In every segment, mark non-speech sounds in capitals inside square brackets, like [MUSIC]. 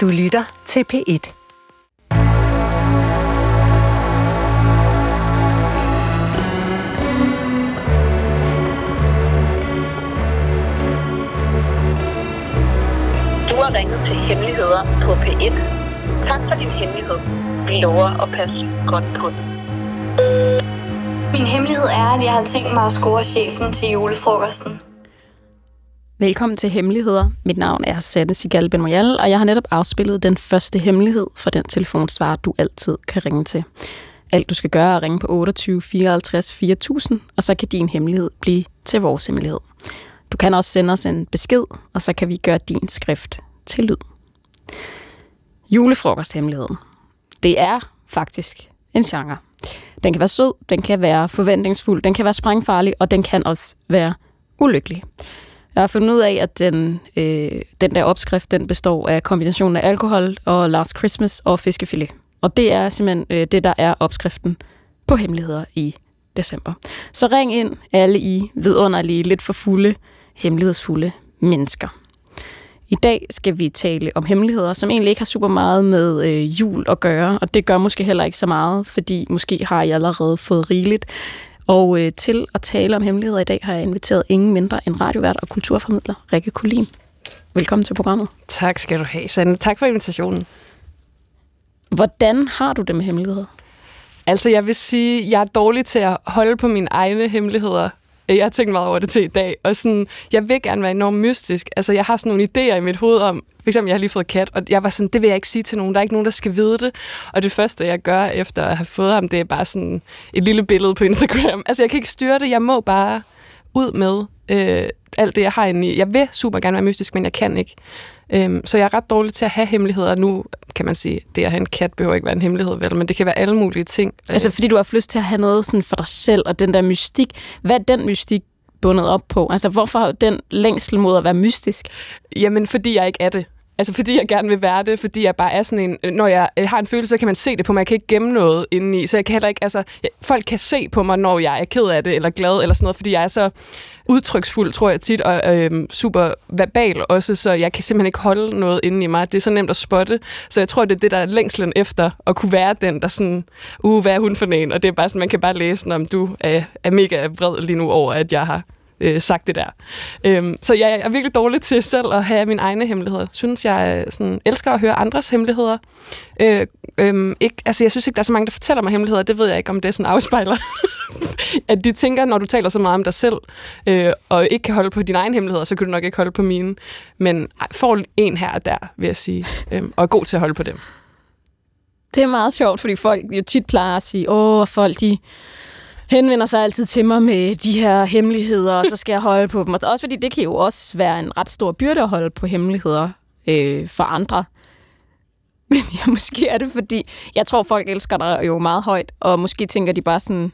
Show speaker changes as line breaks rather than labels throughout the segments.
Du lytter til P1.
Du har ringet til Hemmeligheder på P1. Tak for din hemmelighed. Vi lover at passe godt på den.
Min hemmelighed er, at jeg har tænkt mig at score chefen til julefrokosten.
Velkommen til Hemmeligheder. Mit navn er Sanne Sigal Ben Royal, og jeg har netop afspillet den første hemmelighed for den telefonsvar, du altid kan ringe til. Alt du skal gøre er at ringe på 28 54 4000, og så kan din hemmelighed blive til vores hemmelighed. Du kan også sende os en besked, og så kan vi gøre din skrift til lyd. Julefrokosthemmeligheden. Det er faktisk en genre. Den kan være sød, den kan være forventningsfuld, den kan være sprængfarlig, og den kan også være ulykkelig. Jeg har fundet ud af, at den, øh, den der opskrift, den består af kombinationen af alkohol og Last Christmas og fiskefilet. Og det er simpelthen øh, det, der er opskriften på hemmeligheder i december. Så ring ind alle I vidunderlige, lidt for fulde, hemmelighedsfulde mennesker. I dag skal vi tale om hemmeligheder, som egentlig ikke har super meget med øh, jul at gøre, og det gør måske heller ikke så meget, fordi måske har I allerede fået rigeligt. Og øh, til at tale om hemmeligheder i dag har jeg inviteret ingen mindre end radiovært og kulturformidler Rikke Kulin. Velkommen til programmet.
Tak skal du have, Sande. Tak for invitationen.
Hvordan har du det med hemmeligheder?
Altså, jeg vil sige, jeg er dårlig til at holde på mine egne hemmeligheder. Øh, jeg har tænkt meget over det til i dag, og sådan, jeg vil gerne være enormt mystisk. Altså, jeg har sådan nogle idéer i mit hoved om, for eksempel, jeg har lige fået kat, og jeg var sådan, det vil jeg ikke sige til nogen. Der er ikke nogen, der skal vide det. Og det første, jeg gør efter at have fået ham, det er bare sådan et lille billede på Instagram. Altså, jeg kan ikke styre det. Jeg må bare ud med øh, alt det, jeg har inde i. Jeg vil super gerne være mystisk, men jeg kan ikke. Øhm, så jeg er ret dårlig til at have hemmeligheder. Nu kan man sige, det at have en kat behøver ikke være en hemmelighed, vel? Men det kan være alle mulige ting.
Altså, fordi du har lyst til at have noget sådan for dig selv, og den der mystik. Hvad er den mystik bundet op på? Altså, hvorfor har den længsel mod at være mystisk?
Jamen, fordi jeg ikke er det. Altså fordi jeg gerne vil være det, fordi jeg bare er sådan en... Øh, når jeg øh, har en følelse, så kan man se det på mig. Jeg kan ikke gemme noget indeni. Så jeg kan heller ikke... Altså, jeg, folk kan se på mig, når jeg er ked af det, eller glad, eller sådan noget, fordi jeg er så udtryksfuld, tror jeg tit, og øh, super verbal også, så jeg kan simpelthen ikke holde noget inde i mig. Det er så nemt at spotte, så jeg tror, det er det, der er længslen efter at kunne være den, der sådan, uh, hvad er hun for en? Og det er bare sådan, man kan bare læse, om du er, er mega vred lige nu over, at jeg har øh, sagt det der. Øhm, så jeg er virkelig dårlig til selv at have mine egne hemmeligheder. Synes jeg øh, sådan, elsker at høre andres hemmeligheder. Øh, øh, ikke, altså, jeg synes ikke, der er så mange, der fortæller mig hemmeligheder. Det ved jeg ikke, om det sådan afspejler. [LAUGHS] at de tænker, når du taler så meget om dig selv, øh, og ikke kan holde på dine egne hemmeligheder, så kan du nok ikke holde på mine. Men ej, får en her og der, vil jeg sige. Øh, og er god til at holde på dem.
Det er meget sjovt, fordi folk jo tit plejer at sige, åh, folk de henvender sig altid til mig med de her hemmeligheder, og så skal jeg holde på dem. Og også fordi det kan jo også være en ret stor byrde at holde på hemmeligheder øh, for andre. [LAUGHS] Men ja, måske er det fordi, jeg tror folk elsker dig jo meget højt, og måske tænker de bare sådan,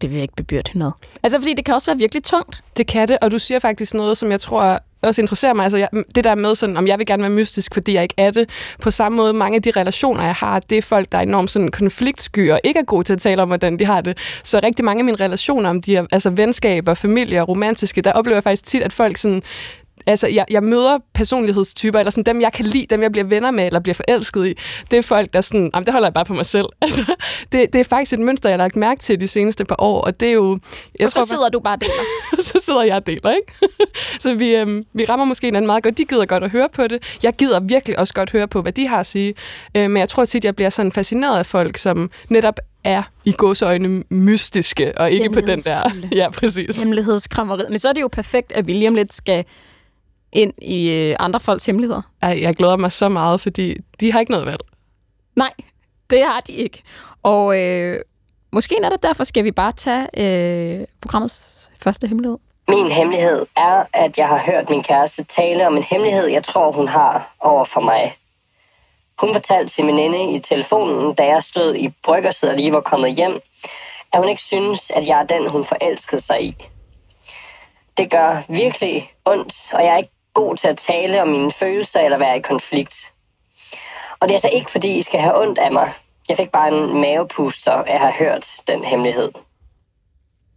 det vil jeg ikke bebyrde noget. Altså fordi det kan også være virkelig tungt.
Det kan det, og du siger faktisk noget, som jeg tror også interesserer mig. Altså, jeg, det der med, sådan, om jeg vil gerne være mystisk, fordi jeg ikke er det. På samme måde, mange af de relationer, jeg har, det er folk, der er enormt sådan, konfliktsky og ikke er gode til at tale om, hvordan de har det. Så rigtig mange af mine relationer, om de er altså venskaber, familier, romantiske, der oplever jeg faktisk tit, at folk sådan, altså, jeg, jeg møder personlighedstyper, eller sådan dem, jeg kan lide, dem, jeg bliver venner med, eller bliver forelsket i. Det er folk, der sådan, jamen, det holder jeg bare for mig selv. [LAUGHS] Altså, det, det er faktisk et mønster, jeg har lagt mærke til de seneste par år, og det er jo... Jeg
og så tror, sidder du bare og deler. [LAUGHS]
så sidder jeg og deler, ikke? [LAUGHS] så vi, øhm, vi rammer måske hinanden meget godt. De gider godt at høre på det. Jeg gider virkelig også godt høre på, hvad de har at sige. Øh, men jeg tror tit, jeg bliver sådan fascineret af folk, som netop er i godsøjne mystiske, og ikke på den der... Ja, præcis.
Hemmelighedskrammeriet. Men så er det jo perfekt, at William lidt skal ind i øh, andre folks hemmeligheder.
Ej, jeg glæder mig så meget, fordi de har ikke noget valg.
Nej, det har de ikke. Og øh, måske er det derfor, skal vi bare tage øh, programmets første hemmelighed.
Min hemmelighed er, at jeg har hørt min kæreste tale om en hemmelighed, jeg tror, hun har over for mig. Hun fortalte sin veninde i telefonen, da jeg stod i bryggersædet og lige var kommet hjem, at hun ikke synes, at jeg er den, hun forelskede sig i. Det gør virkelig ondt, og jeg er ikke god til at tale om mine følelser eller være i konflikt. Og det er altså ikke, fordi I skal have ondt af mig. Jeg fik bare en mavepuster af at have hørt den hemmelighed.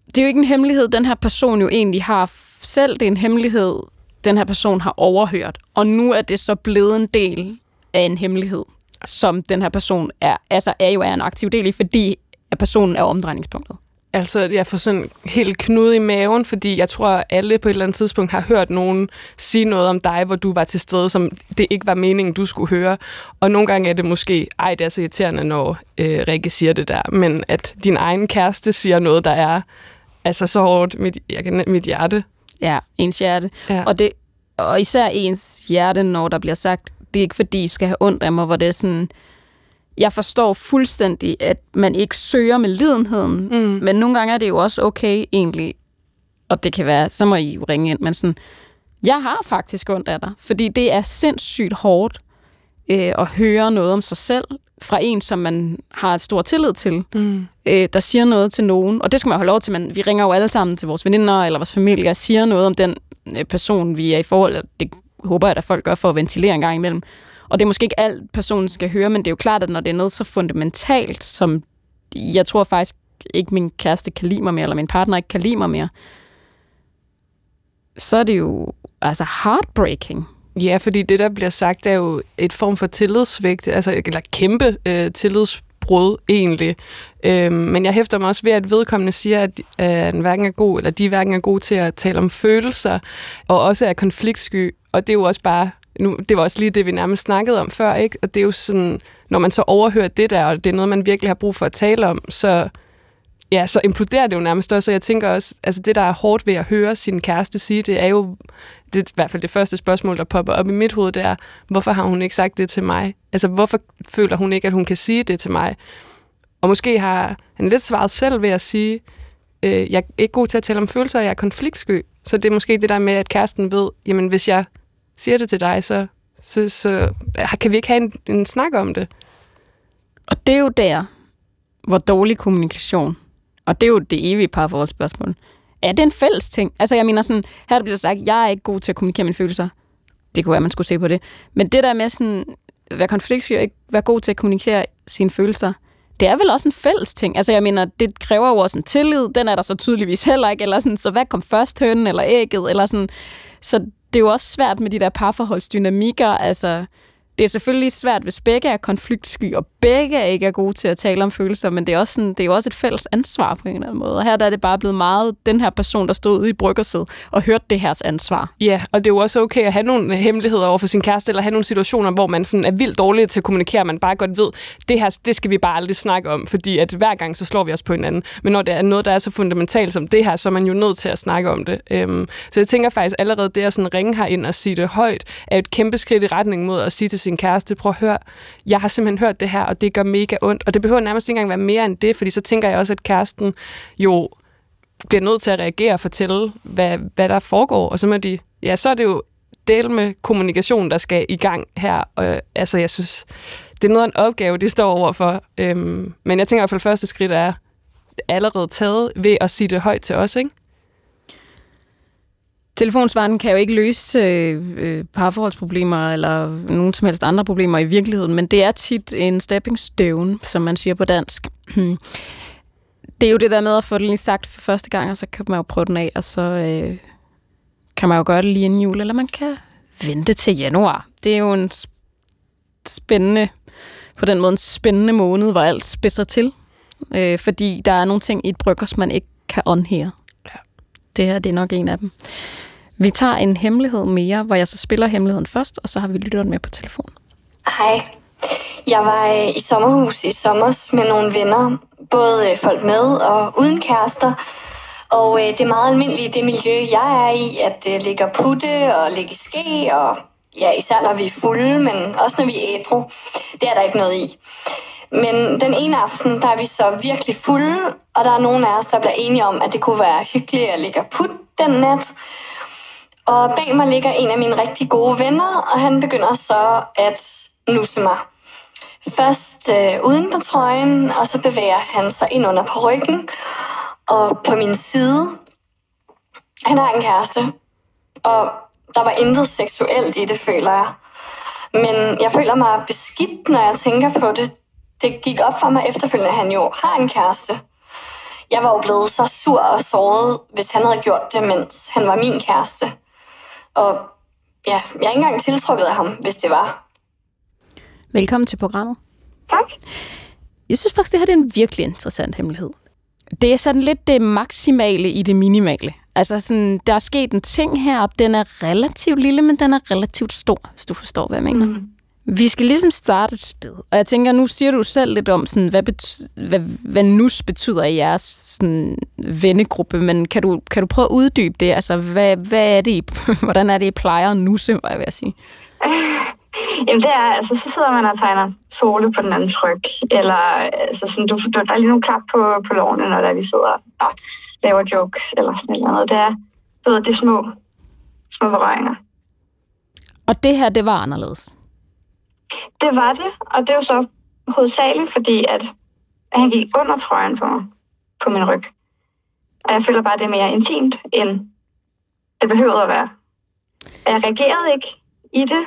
Det er jo ikke en hemmelighed, den her person jo egentlig har selv. Det er en hemmelighed, den her person har overhørt. Og nu er det så blevet en del af en hemmelighed, som den her person er, altså er jo er en aktiv del i, fordi at personen er omdrejningspunktet.
Altså, jeg får sådan helt knude i maven, fordi jeg tror, at alle på et eller andet tidspunkt har hørt nogen sige noget om dig, hvor du var til stede, som det ikke var meningen, du skulle høre. Og nogle gange er det måske, ej, det er så irriterende, når øh, Rikke siger det der, men at din egen kæreste siger noget, der er altså så hårdt mit, jeg kan, mit hjerte.
Ja, ens hjerte.
Ja.
Og, det, og især ens hjerte, når der bliver sagt, det er ikke fordi, I skal have ondt af mig, hvor det er sådan, jeg forstår fuldstændig, at man ikke søger med lidenheden, mm. men nogle gange er det jo også okay egentlig, og det kan være, så må I jo ringe ind, men sådan, jeg har faktisk ondt af dig, fordi det er sindssygt hårdt øh, at høre noget om sig selv fra en, som man har et stor tillid til, mm. øh, der siger noget til nogen, og det skal man holde lov til, men vi ringer jo alle sammen til vores veninder eller vores familie og siger noget om den øh, person, vi er i forhold, og det håber jeg, at folk gør for at ventilere en gang imellem. Og det er måske ikke alt, personen skal høre, men det er jo klart, at når det er noget så fundamentalt, som jeg tror faktisk ikke min kæreste kan lide mig mere, eller min partner ikke kan lide mig mere, så er det jo altså heartbreaking.
Ja, fordi det, der bliver sagt, er jo et form for tillidssvigt, altså, eller kæmpe øh, tillidsbrud egentlig. Øhm, men jeg hæfter mig også ved, at vedkommende siger, at øh, den hverken er god, eller de hverken er gode til at tale om følelser, og også er konfliktsky. Og det er jo også bare, nu, det var også lige det, vi nærmest snakkede om før, ikke? Og det er jo sådan, når man så overhører det der, og det er noget, man virkelig har brug for at tale om, så ja, så imploderer det jo nærmest også, og jeg tænker også, altså det, der er hårdt ved at høre sin kæreste sige, det er jo, det er i hvert fald det første spørgsmål, der popper op i mit hoved, det er, hvorfor har hun ikke sagt det til mig? Altså, hvorfor føler hun ikke, at hun kan sige det til mig? Og måske har han lidt svaret selv ved at sige, øh, jeg er ikke god til at tale om følelser, jeg er konfliktsky. Så det er måske det der med, at kæresten ved, jamen hvis jeg siger det til dig, så, så, så kan vi ikke have en, en snak om det.
Og det er jo der, hvor dårlig kommunikation, og det er jo det evige parforholdsspørgsmål, er det en fælles ting? Altså jeg mener sådan, her bliver sagt, jeg er ikke god til at kommunikere mine følelser. Det kunne være, man skulle se på det. Men det der med sådan, at være konfliktsky og ikke være god til at kommunikere sine følelser, det er vel også en fælles ting. Altså jeg mener, det kræver jo også en tillid. Den er der så tydeligvis heller ikke. Eller sådan, så hvad kom først, hønnen eller ægget? Eller sådan. Så det er jo også svært med de der parforholdsdynamikker. Altså, det er selvfølgelig svært, hvis begge er konfliktsky, og begge ikke er gode til at tale om følelser, men det er, også sådan, det er jo også et fælles ansvar på en eller anden måde. Og her der er det bare blevet meget den her person, der stod ude i bryggerset og hørte det her ansvar.
Ja, og det er jo også okay at have nogle hemmeligheder over for sin kæreste, eller have nogle situationer, hvor man sådan er vildt dårlig til at kommunikere, man bare godt ved, det her, det skal vi bare aldrig snakke om, fordi at hver gang så slår vi os på hinanden. Men når det er noget, der er så fundamentalt som det her, så er man jo nødt til at snakke om det. Øhm, så jeg tænker faktisk allerede det at sådan ringe ind og sige det højt, er et kæmpe skridt i retning mod at sige til sin kæreste, prøv at høre, jeg har simpelthen hørt det her, og det gør mega ondt. Og det behøver nærmest ikke engang være mere end det, fordi så tænker jeg også, at kæresten jo bliver nødt til at reagere og fortælle, hvad, hvad der foregår. Og så må de, ja, så er det jo del med kommunikation, der skal i gang her. Og, altså, jeg synes, det er noget af en opgave, de står overfor. Øhm, men jeg tænker i hvert fald, at første skridt er allerede taget ved at sige det højt til os, ikke?
Telefonsvaren kan jo ikke løse øh, øh, parforholdsproblemer eller nogen som helst andre problemer i virkeligheden, men det er tit en stepping stone, som man siger på dansk. [CLEARS THROAT] det er jo det der med at få det lige sagt for første gang, og så kan man jo prøve den af, og så øh, kan man jo gøre det lige inden jul, eller man kan vente til januar. Det er jo en spændende, på den måde en spændende måned, hvor alt spidser til, øh, fordi der er nogle ting i et bryggers, man ikke kan åndhere. Det her det er nok en af dem. Vi tager en hemmelighed mere, hvor jeg så spiller hemmeligheden først, og så har vi lytteren med på telefon.
Hej. Jeg var øh, i sommerhus i sommer med nogle venner. Både øh, folk med og uden kærester. Og øh, det er meget almindeligt i det miljø, jeg er i, at det ligger putte og ligge i ske, og ja, især når vi er fulde, men også når vi er ædru. Det er der ikke noget i. Men den ene aften, der er vi så virkelig fulde, og der er nogen af os, der bliver enige om, at det kunne være hyggeligt at ligge put den nat. Og bag mig ligger en af mine rigtig gode venner, og han begynder så at nusse mig. Først øh, uden på trøjen, og så bevæger han sig ind under på ryggen og på min side. Han har en kæreste, og der var intet seksuelt i det, føler jeg. Men jeg føler mig beskidt, når jeg tænker på det. Det gik op for mig efterfølgende, at han jo har en kæreste. Jeg var jo blevet så sur og såret, hvis han havde gjort det, mens han var min kæreste. Og ja, jeg er ikke engang tiltrukket af ham, hvis det var.
Velkommen til programmet.
Tak.
Jeg synes faktisk, det her det er en virkelig interessant hemmelighed. Det er sådan lidt det maksimale i det minimale. Altså, sådan, der er sket en ting her, og den er relativt lille, men den er relativt stor, hvis du forstår, hvad jeg mener. Mm. Vi skal ligesom starte et sted. Og jeg tænker, nu siger du selv lidt om, sådan, hvad, bety- hvad, hvad nus betyder i jeres sådan, vennegruppe, men kan du, kan du prøve at uddybe det? Altså, hvad, hvad er det, I, [LAUGHS] hvordan er det, I plejer at nusse, hvad jeg vil sige? [LAUGHS]
Jamen det er, altså så sidder man og tegner sole på den anden tryk, eller altså sådan, du, du, der er lige nogle klap på, på lårene, når der vi sidder og laver jokes, eller sådan noget. Det er, du ved, det er små, små berøringer.
Og det her, det var anderledes.
Det var det, og det er så hovedsageligt, fordi at han gik under trøjen på mig, på min ryg. Og jeg føler bare, at det er mere intimt, end det behøvede at være. Jeg reagerede ikke i det.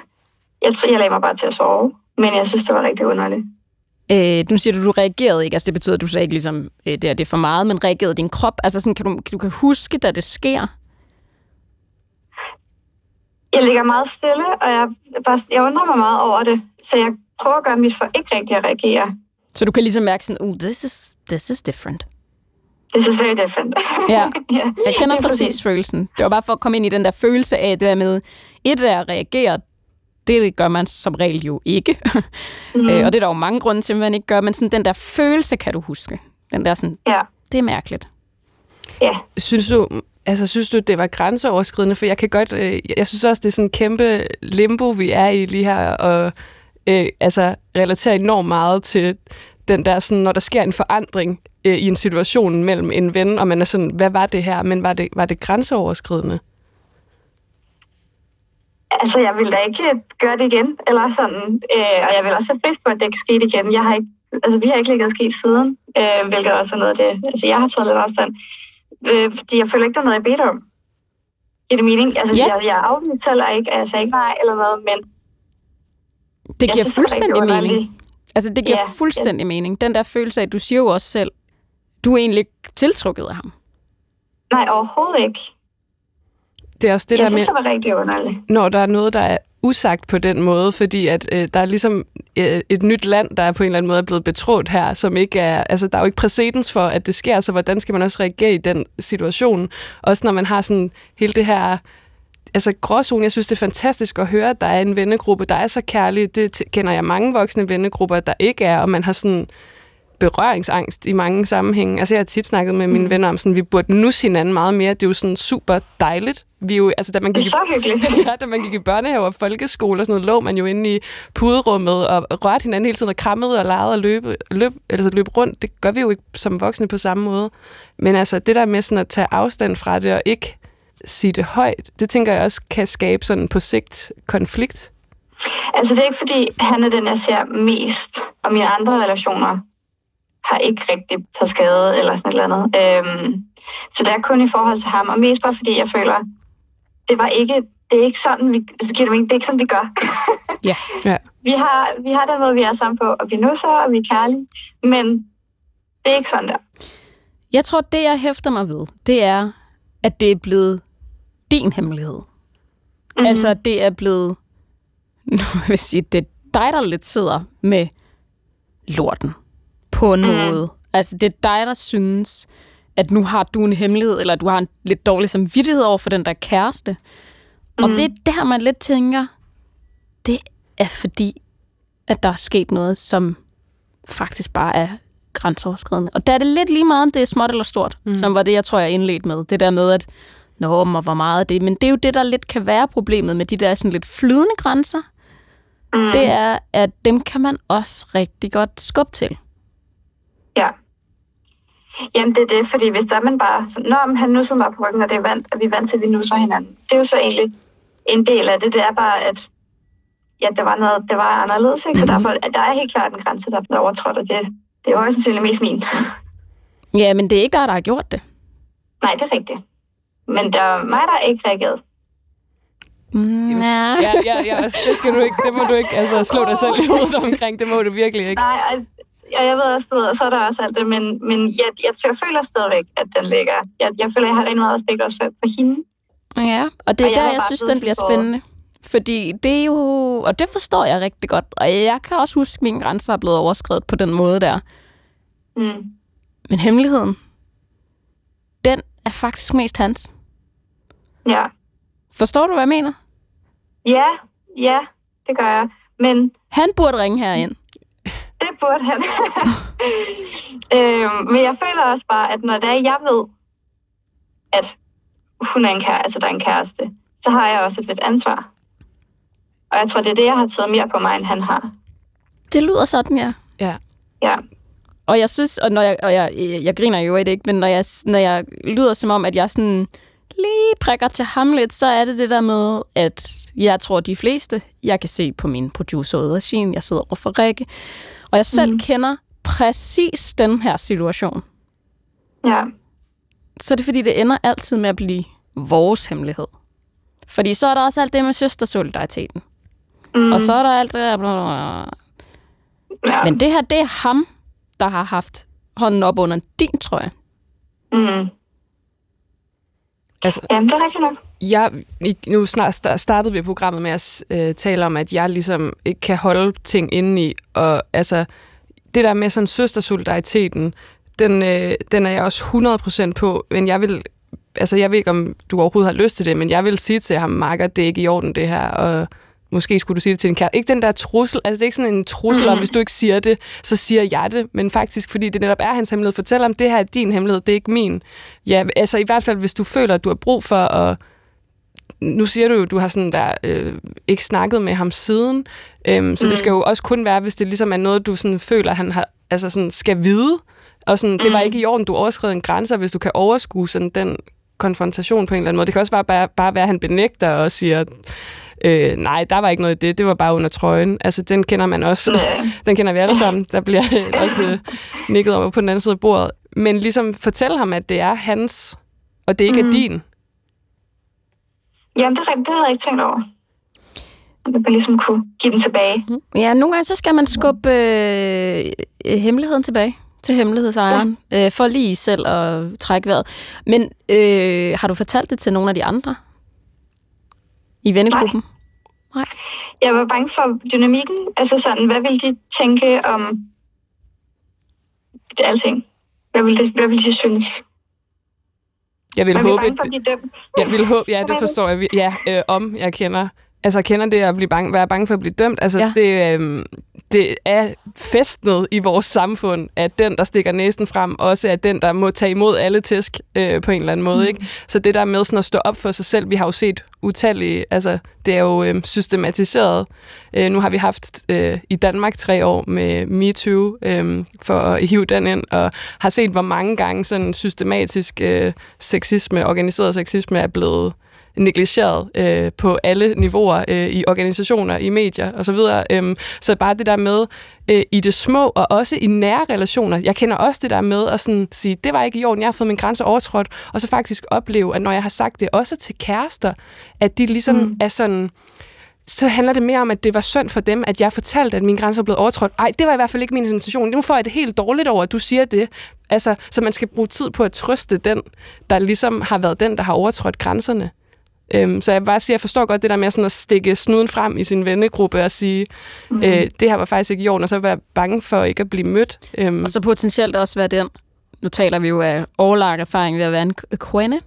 Jeg, tror, jeg lagde mig bare til at sove, men jeg synes, det var rigtig underligt.
Øh, nu siger du, du reagerede ikke. Altså, det betyder, at du sagde ikke, ligesom, øh, det er det for meget, men reagerede din krop? Altså, sådan, kan du, du kan huske, da det sker?
Jeg ligger meget stille, og jeg, bare, jeg undrer mig meget over det. Så jeg prøver at gøre mit for ikke rigtig at reagere.
Så du kan ligesom mærke sådan, oh, this is, this is different.
This is very different.
Ja, [LAUGHS] jeg kender
lige
præcis følelsen. Det var bare for at komme ind i den der følelse af det der med, et er at reagere, det gør man som regel jo ikke. [LAUGHS] Mm. og det er der jo mange grunde til, at man ikke gør, men sådan den der følelse kan du huske. Den der sådan,
Ja,
det er mærkeligt.
Ja.
Synes du, altså, synes du, det var grænseoverskridende? For jeg kan godt, øh, jeg synes også, det er sådan en kæmpe limbo, vi er i lige her, og øh, altså, relaterer enormt meget til den der, sådan, når der sker en forandring øh, i en situation mellem en ven, og man er sådan, hvad var det her? Men var det, var det grænseoverskridende?
Altså, jeg vil da ikke gøre det igen, eller sådan. Øh, og jeg vil også have frisk på, at det ikke skete igen. Jeg har ikke, altså, vi har ikke ligget skidt siden, øh, hvilket også er noget af det. Altså, jeg har taget lidt afstand. Øh, fordi jeg føler ikke, der er noget, jeg bedt om. Giver det mening? Altså,
Ja.
jeg, jeg afviste heller ikke, altså ikke nej eller noget, men
Det
jeg
giver
synes, det
fuldstændig
rigtig
mening. Altså, det giver
Ja,
fuldstændig mening. Den der følelse af, du siger jo også selv, du er egentlig ikke tiltrukket af ham.
Nej, overhovedet ikke.
Det er også det
jeg
der med...
det var rigtig underligt.
når der er noget, der er usagt på den måde, fordi at øh, der er ligesom øh, et nyt land, der er på en eller anden måde blevet betrådt her, som ikke er, altså der er jo ikke præcedens for, at det sker, så hvordan skal man også reagere i den situation? Også når man har sådan hele det her, altså gråzone, jeg synes det er fantastisk at høre, at der er en vennegruppe, der er så kærlig, det kender jeg mange voksne vennegrupper, der ikke er, og man har sådan berøringsangst i mange sammenhænge. Altså jeg har tit snakket med mine venner om sådan, vi burde nusse hinanden meget mere. Det er jo sådan super dejligt. Vi er jo, altså da man
Det
gik
er
i
så hyggeligt. [LAUGHS]
ja, da man gik i børnehave og folkeskole og sådan noget, lå man jo inde i puderummet og rørte hinanden hele tiden og krammede og legede og løb, løb, altså løb rundt. Det gør vi jo ikke som voksne på samme måde. Men altså det der med sådan at tage afstand fra det og ikke sige det højt, det tænker jeg også kan skabe sådan på sigt konflikt.
Altså, det er ikke fordi, han er den, jeg ser mest, og mine andre relationer har ikke rigtig taget skade eller sådan et eller andet. Øhm, så det er kun i forhold til ham, og mest bare fordi, jeg føler, det var ikke, det er ikke sådan, vi, altså, giver det mening? det er ikke sådan, vi gør.
Ja.
Ja. [LAUGHS]
vi, har, vi har den måde, vi er sammen på, og vi nusser, og vi er kærlige, men det er ikke sådan der.
Jeg tror, det jeg hæfter mig ved, det er, at det er blevet din hemmelighed. Mm-hmm. Altså, det er blevet, [LAUGHS] nu vil jeg sige, det er dig, der lidt sidder med lorten på en mm. måde. Altså, det er dig, der synes, at nu har du en hemmelighed, eller du har en lidt dårlig samvittighed over for den der kæreste. Mm. Og det er der, man lidt tænker, det er fordi, at der er sket noget, som faktisk bare er grænseoverskridende. Og der er det lidt lige meget, om det er småt eller stort, mm. som var det, jeg tror, jeg indledte med. Det der med, at Nå, men hvor meget er det? Men det er jo det, der lidt kan være problemet med de der sådan lidt flydende grænser. Mm. Det er, at dem kan man også rigtig godt skubbe til.
Ja. Jamen, det er det, fordi hvis der er man bare sådan, Nå, men han nussede mig på ryggen, og det er vant, og vi er vant til, at vi nusser hinanden. Det er jo så egentlig en del af det. Det er bare, at ja, det var noget, det var anderledes, ikke? Så derfor, at der er helt klart en grænse, der er overtrådt, og det, det er jo også sandsynligt mest min. [LAUGHS]
Ja, men det er ikke dig, der har gjort det.
Nej, det er rigtigt. Men det er mig, der ikke reageret.
Mm, ja.
Ja, ja, ja, altså, det skal du ikke, det må du ikke altså, slå dig selv i hovedet omkring, det må du virkelig ikke.
Nej, og, ja, jeg ved også, og så er der også alt det, men, men jeg, jeg, jeg føler stadigvæk, at den ligger. Jeg, jeg føler, jeg har rigtig meget respekt også for, for hende.
Ja, og det er
Og jeg
der, jeg
bare
synes, den bliver spændende. Fordi det er jo... Og det forstår jeg rigtig godt. Og jeg kan også huske, at mine grænser er blevet overskrevet på den måde der.
Mm.
Men hemmeligheden, den er faktisk mest hans.
Ja.
Forstår du, hvad jeg mener?
Ja, ja, det gør jeg. Men
Han burde ringe herind.
Burde han. [LAUGHS] øhm, men jeg føler også bare, at når det er, jeg ved, at hun er en kæreste, altså der er en kæreste, så har jeg også et lidt ansvar. Og jeg tror, det er det, jeg har taget mere på mig, end han har.
Det lyder sådan, ja.
Ja.
Ja.
Og jeg synes, og, når jeg, og jeg, jeg griner jo ikke, men når jeg, når jeg lyder som om, at jeg sådan lige prikker til ham lidt, så er det det der med, at jeg tror, de fleste, jeg kan se på min producer regime, jeg sidder over for Rikke, og jeg selv mm. kender præcis den her situation.
Ja.
Så er det fordi, det ender altid med at blive vores hemmelighed. Fordi så er der også alt det med søstersolidariteten.
Mm.
Og så er der alt det der... bla, bla, bla.
ja.
Men det her, det er ham, der har haft hånden op under din trøje.
Mm.
Altså,
Jamen, det er rigtigt nok.
Jeg, nu snart sta- startede vi programmet med at øh, tale om, at jeg ligesom ikke kan holde ting inde i. Og altså, det der med sådan søstersolidariteten, den, øh, den er jeg også 100% på. Men jeg vil, altså jeg ved ikke, om du overhovedet har lyst til det, men jeg vil sige til ham, Marker, det er ikke i orden det her, og måske skulle du sige det til din kæreste. Ikke den der trussel, altså det er ikke sådan en trussel om, hvis du ikke siger det, så siger jeg det, men faktisk, fordi det netop er hans hemmelighed. Fortæl om, det her er din hemmelighed, det er ikke min. Ja, altså i hvert fald, hvis du føler, at du har brug for at nu siger du jo, du har sådan der øh, ikke snakket med ham siden, øhm, så mm. det skal jo også kun være, hvis det ligesom er noget, du sådan føler, han har, altså sådan skal vide. Og sådan, mm. det var ikke i orden, du overskred en grænse, hvis du kan overskue sådan den konfrontation på en eller anden måde. Det kan også bare, bare, bare være, at han benægter og siger, øh, nej, der var ikke noget i det, det var bare under trøjen. Altså, den kender man også.
Ja. [LAUGHS]
Den kender vi alle sammen. Der bliver [LAUGHS] også øh, nikket over på den anden side af bordet. Men ligesom fortæl ham, at det er hans, og det ikke mm. er din.
Jamen, det er. Det havde jeg ikke tænkt over. At jeg ligesom kunne give den tilbage.
Ja, nogle gange så skal man skubbe øh, øh, hemmeligheden tilbage til hemmelighedsejeren, ja. øh, for lige selv at trække vejret. Men øh, har du fortalt det til nogle af de andre i vennegruppen? Nej.
Jeg var bange for dynamikken. Altså sådan, hvad ville de tænke om det alting? Hvad ville, det, hvad ville de synes?
Jeg vil håbe,
bange for at blive dømt.
Jeg vil håbe, ja, det forstår jeg. Ja, øh, om jeg kender. Altså, kender det at blive bange, være bange for at blive dømt. Altså,
Ja.
det, øh, det er festnet i vores samfund, at den, der stikker næsen frem, også er den, der må tage imod alle tæsk øh, på en eller anden måde. Mm. Ikke? Så det der med sådan at stå op for sig selv, vi har jo set utallige, altså det er jo øh, systematiseret. Øh, nu har vi haft øh, i Danmark tre år med MeToo øh, for at hive den ind, og har set, hvor mange gange sådan systematisk øh, sexisme, organiseret sexisme er blevet negligeret øh, på alle niveauer øh, i organisationer, i medier osv. Øhm, så bare det der med øh, i det små, og også i nære relationer. Jeg kender også det der med at sådan sige, det var ikke i orden, jeg har fået min grænse overtrådt, og så faktisk opleve, at når jeg har sagt det også til kærester, at de ligesom mm. er sådan så handler det mere om, at det var synd for dem, at jeg fortalte, at min grænse var blevet overtrådt. Ej, det var i hvert fald ikke min intention. Nu får jeg det helt dårligt over, at du siger det. Altså, så man skal bruge tid på at trøste den, der ligesom har været den, der har overtrådt grænserne. Øhm, så jeg bare sige, at jeg forstår godt det der med sådan at stikke snuden frem i sin vennegruppe og sige, mm. øh, det her var faktisk ikke i orden, og så være bange for ikke at blive mødt. Øhm,
Og så potentielt også være den, nu taler vi jo af årlang erfaring ved at være en kvinde,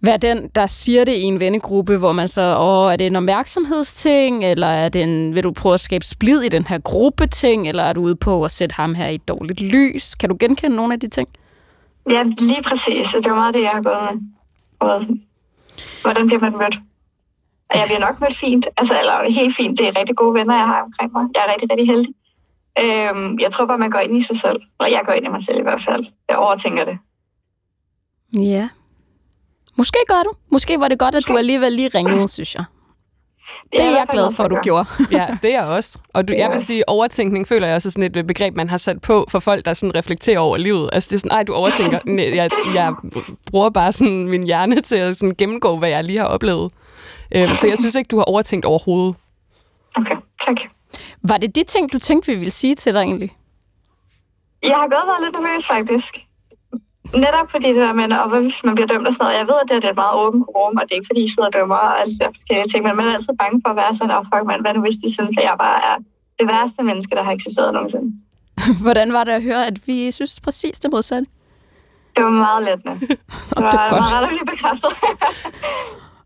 være den, der siger det i en vennegruppe, hvor man så, åh, er det en opmærksomhedsting, eller er det en, vil du prøve at skabe splid i den her gruppe-ting, eller er du ude på at sætte ham her i et dårligt lys? Kan du genkende nogle af de ting?
Ja, lige præcis. Og det var meget det, jeg har gået med. Hvordan bliver man mødt? Og jeg bliver nok mødt fint. Altså, eller helt fint. Det er rigtig gode venner, jeg har omkring mig. Jeg er rigtig, rigtig heldig. Øhm, jeg tror bare, man går ind i sig selv. Og jeg går ind i mig selv i hvert fald. Jeg overtænker det.
Ja. Måske gør du. Måske var det godt, at du alligevel lige ringede, synes jeg. Det er
i
jeg glad for, at du gjorde.
Ja, det er jeg også. Og du, jeg vil sige, overtænkning føler jeg også er sådan et begreb, man har sat på for folk, der sådan reflekterer over livet. Altså det er sådan, ej, du overtænker. [CLEARS THROAT] Nej, Jeg, jeg bruger bare sådan min hjerne til at sådan gennemgå, hvad jeg lige har oplevet. Øhm, så jeg synes ikke, du har overtænkt overhovedet.
Okay, tak.
Var det de ting, du tænkte, vi ville sige til dig egentlig?
Jeg har gået og været lidt nervøs, faktisk. Netop fordi det der med, og hvad hvis man bliver dømt og sådan noget. Jeg ved, at det, er et meget åbent rum, og det er ikke fordi, I sidder og dømmer og alle de der forskellige ting, men man er altid bange for at være sådan, og fuck man, hvad nu hvis de synes, at jeg bare er det værste menneske, der har eksisteret nogensinde. [LAUGHS]
Hvordan var det at høre, at vi synes præcis det modsatte?
Det var meget let med. [LAUGHS] Det var,
det
var
godt.
ret at blive bekræftet. [LAUGHS]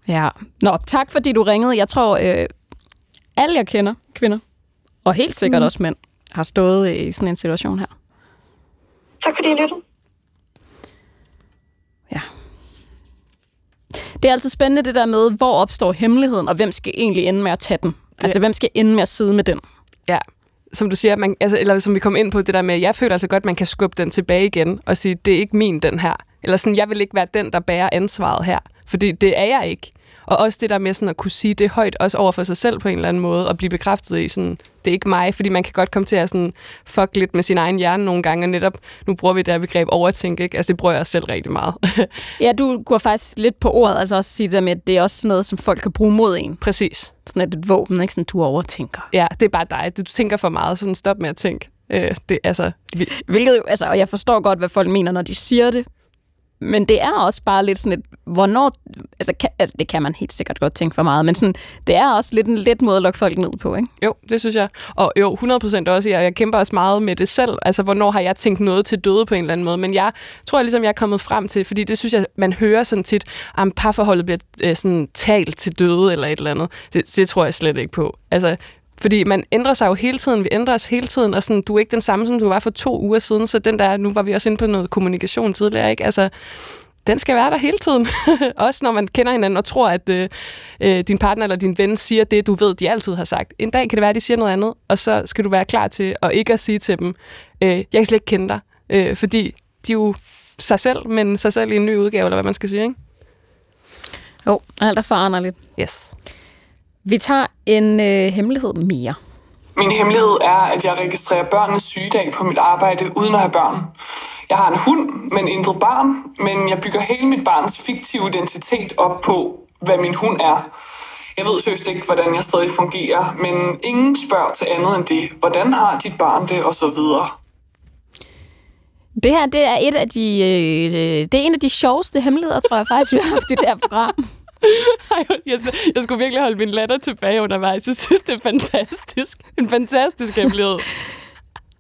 Ja. Nå, tak fordi du ringede. Jeg tror, øh, alle jeg kender, kvinder, og helt sikkert mm. også mænd, har stået i sådan en situation her.
tak fordi I lyttede.
Ja. Det er altid spændende det der med, hvor opstår hemmeligheden, og hvem skal egentlig ende med at tage den? Altså, hvem skal ende med at sidde med den?
Ja, som du siger, man, altså, eller som vi kom ind på, det der med, jeg føler altså godt, man kan skubbe den tilbage igen og sige, det er ikke min, den her. Eller sådan, jeg vil ikke være den, der bærer ansvaret her. Fordi det er jeg ikke. Og også det der med sådan at kunne sige det højt, også over for sig selv på en eller anden måde, og blive bekræftet i sådan, det er ikke mig, fordi man kan godt komme til at sådan fuck lidt med sin egen hjerne nogle gange, og netop, nu bruger vi det her begreb overtænke, ikke? Altså det bruger jeg også selv rigtig meget. [LAUGHS]
Ja, du går faktisk lidt på ordet, altså også sige det der med, at det er også sådan noget, som folk kan bruge mod en.
Præcis.
Sådan et, et våben, ikke? Sådan, du overtænker.
Ja, det er bare dig. Du tænker for meget, sådan stop med at tænke. Øh, det, altså, vi,
Hvilket altså, og jeg forstår godt, hvad folk mener, når de siger det. Men det er også bare lidt sådan et, hvornår, altså, kan, altså det kan man helt sikkert godt tænke for meget, men sådan, det er også lidt en let måde at lukke folk ned på, ikke?
Jo, det synes jeg. Og jo, 100% også. Jeg, jeg kæmper også meget med det selv. Altså, hvornår har jeg tænkt noget til døde på en eller anden måde? Men jeg tror ligesom, jeg er kommet frem til, fordi det synes jeg, man hører sådan tit, at parforholdet bliver øh, sådan talt til døde eller et eller andet. Det, det tror jeg slet ikke på. Altså, fordi man ændrer sig jo hele tiden, vi ændrer os hele tiden, og sådan, du er ikke den samme, som du var for to uger siden, så den der, nu var vi også inde på noget kommunikation tidligere, ikke? Altså, den skal være der hele tiden. [LAUGHS] også når man kender hinanden og tror, at øh, øh, din partner eller din ven siger det, du ved, de altid har sagt. En dag kan det være, at de siger noget andet, og så skal du være klar til at ikke at sige til dem, øh, jeg kan slet ikke kende dig, øh, fordi de er jo sig selv, men sig selv i en ny udgave, eller hvad man skal sige, ikke?
Jo, alt er foranderligt.
Yes.
Vi tager en øh, hemmelighed mere.
Min hemmelighed er, at jeg registrerer børnenes sygedag på mit arbejde uden at have børn. Jeg har en hund, men intet barn, men jeg bygger hele mit barns fiktive identitet op på, hvad min hund er. Jeg ved seriøst ikke, hvordan jeg stadig fungerer, men ingen spørger til andet end det. Hvordan har dit barn det, og så videre.
Det her, det er et af de, øh, det er en af de sjoveste hemmeligheder, tror jeg faktisk, vi har haft i det her program.
Jeg, jeg skulle virkelig holde min latter tilbage undervejs. Jeg synes, det er fantastisk. En fantastisk hemmelighed. [LAUGHS]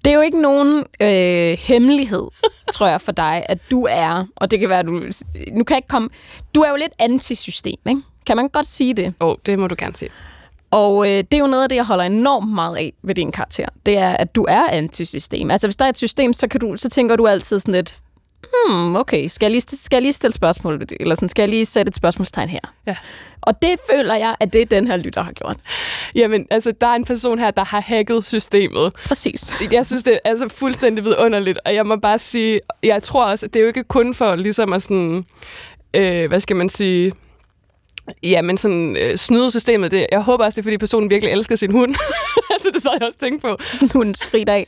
Det er jo ikke nogen øh, hemmelighed, tror jeg, for dig, at du er, og det kan være, du, nu kan jeg ikke komme, du er jo lidt antisystem, ikke? Kan man godt sige det?
Åh, oh, det må du gerne sige.
Og øh, det er jo noget af det, jeg holder enormt meget af ved din karakter. Det er, at du er antisystem. Altså, hvis der er et system, så, kan du, så tænker du altid sådan lidt, hmm, okay, skal jeg, lige, skal jeg lige stille spørgsmål? Eller sådan, skal jeg lige sætte et spørgsmålstegn her?
Ja.
Og det føler jeg, at det er den her lytter har gjort.
Jamen, altså, der er en person her, der har hacket systemet.
Præcis.
Jeg synes, det er altså fuldstændig vidunderligt, og jeg må bare sige, jeg tror også, at det er jo ikke kun for ligesom at sådan, øh, hvad skal man sige, Ja, men sådan øh, snyde systemet, det, jeg håber også, det er, fordi personen virkelig elsker sin hund. [LAUGHS] altså, det så jeg også tænkt på.
Sådan hundens fridag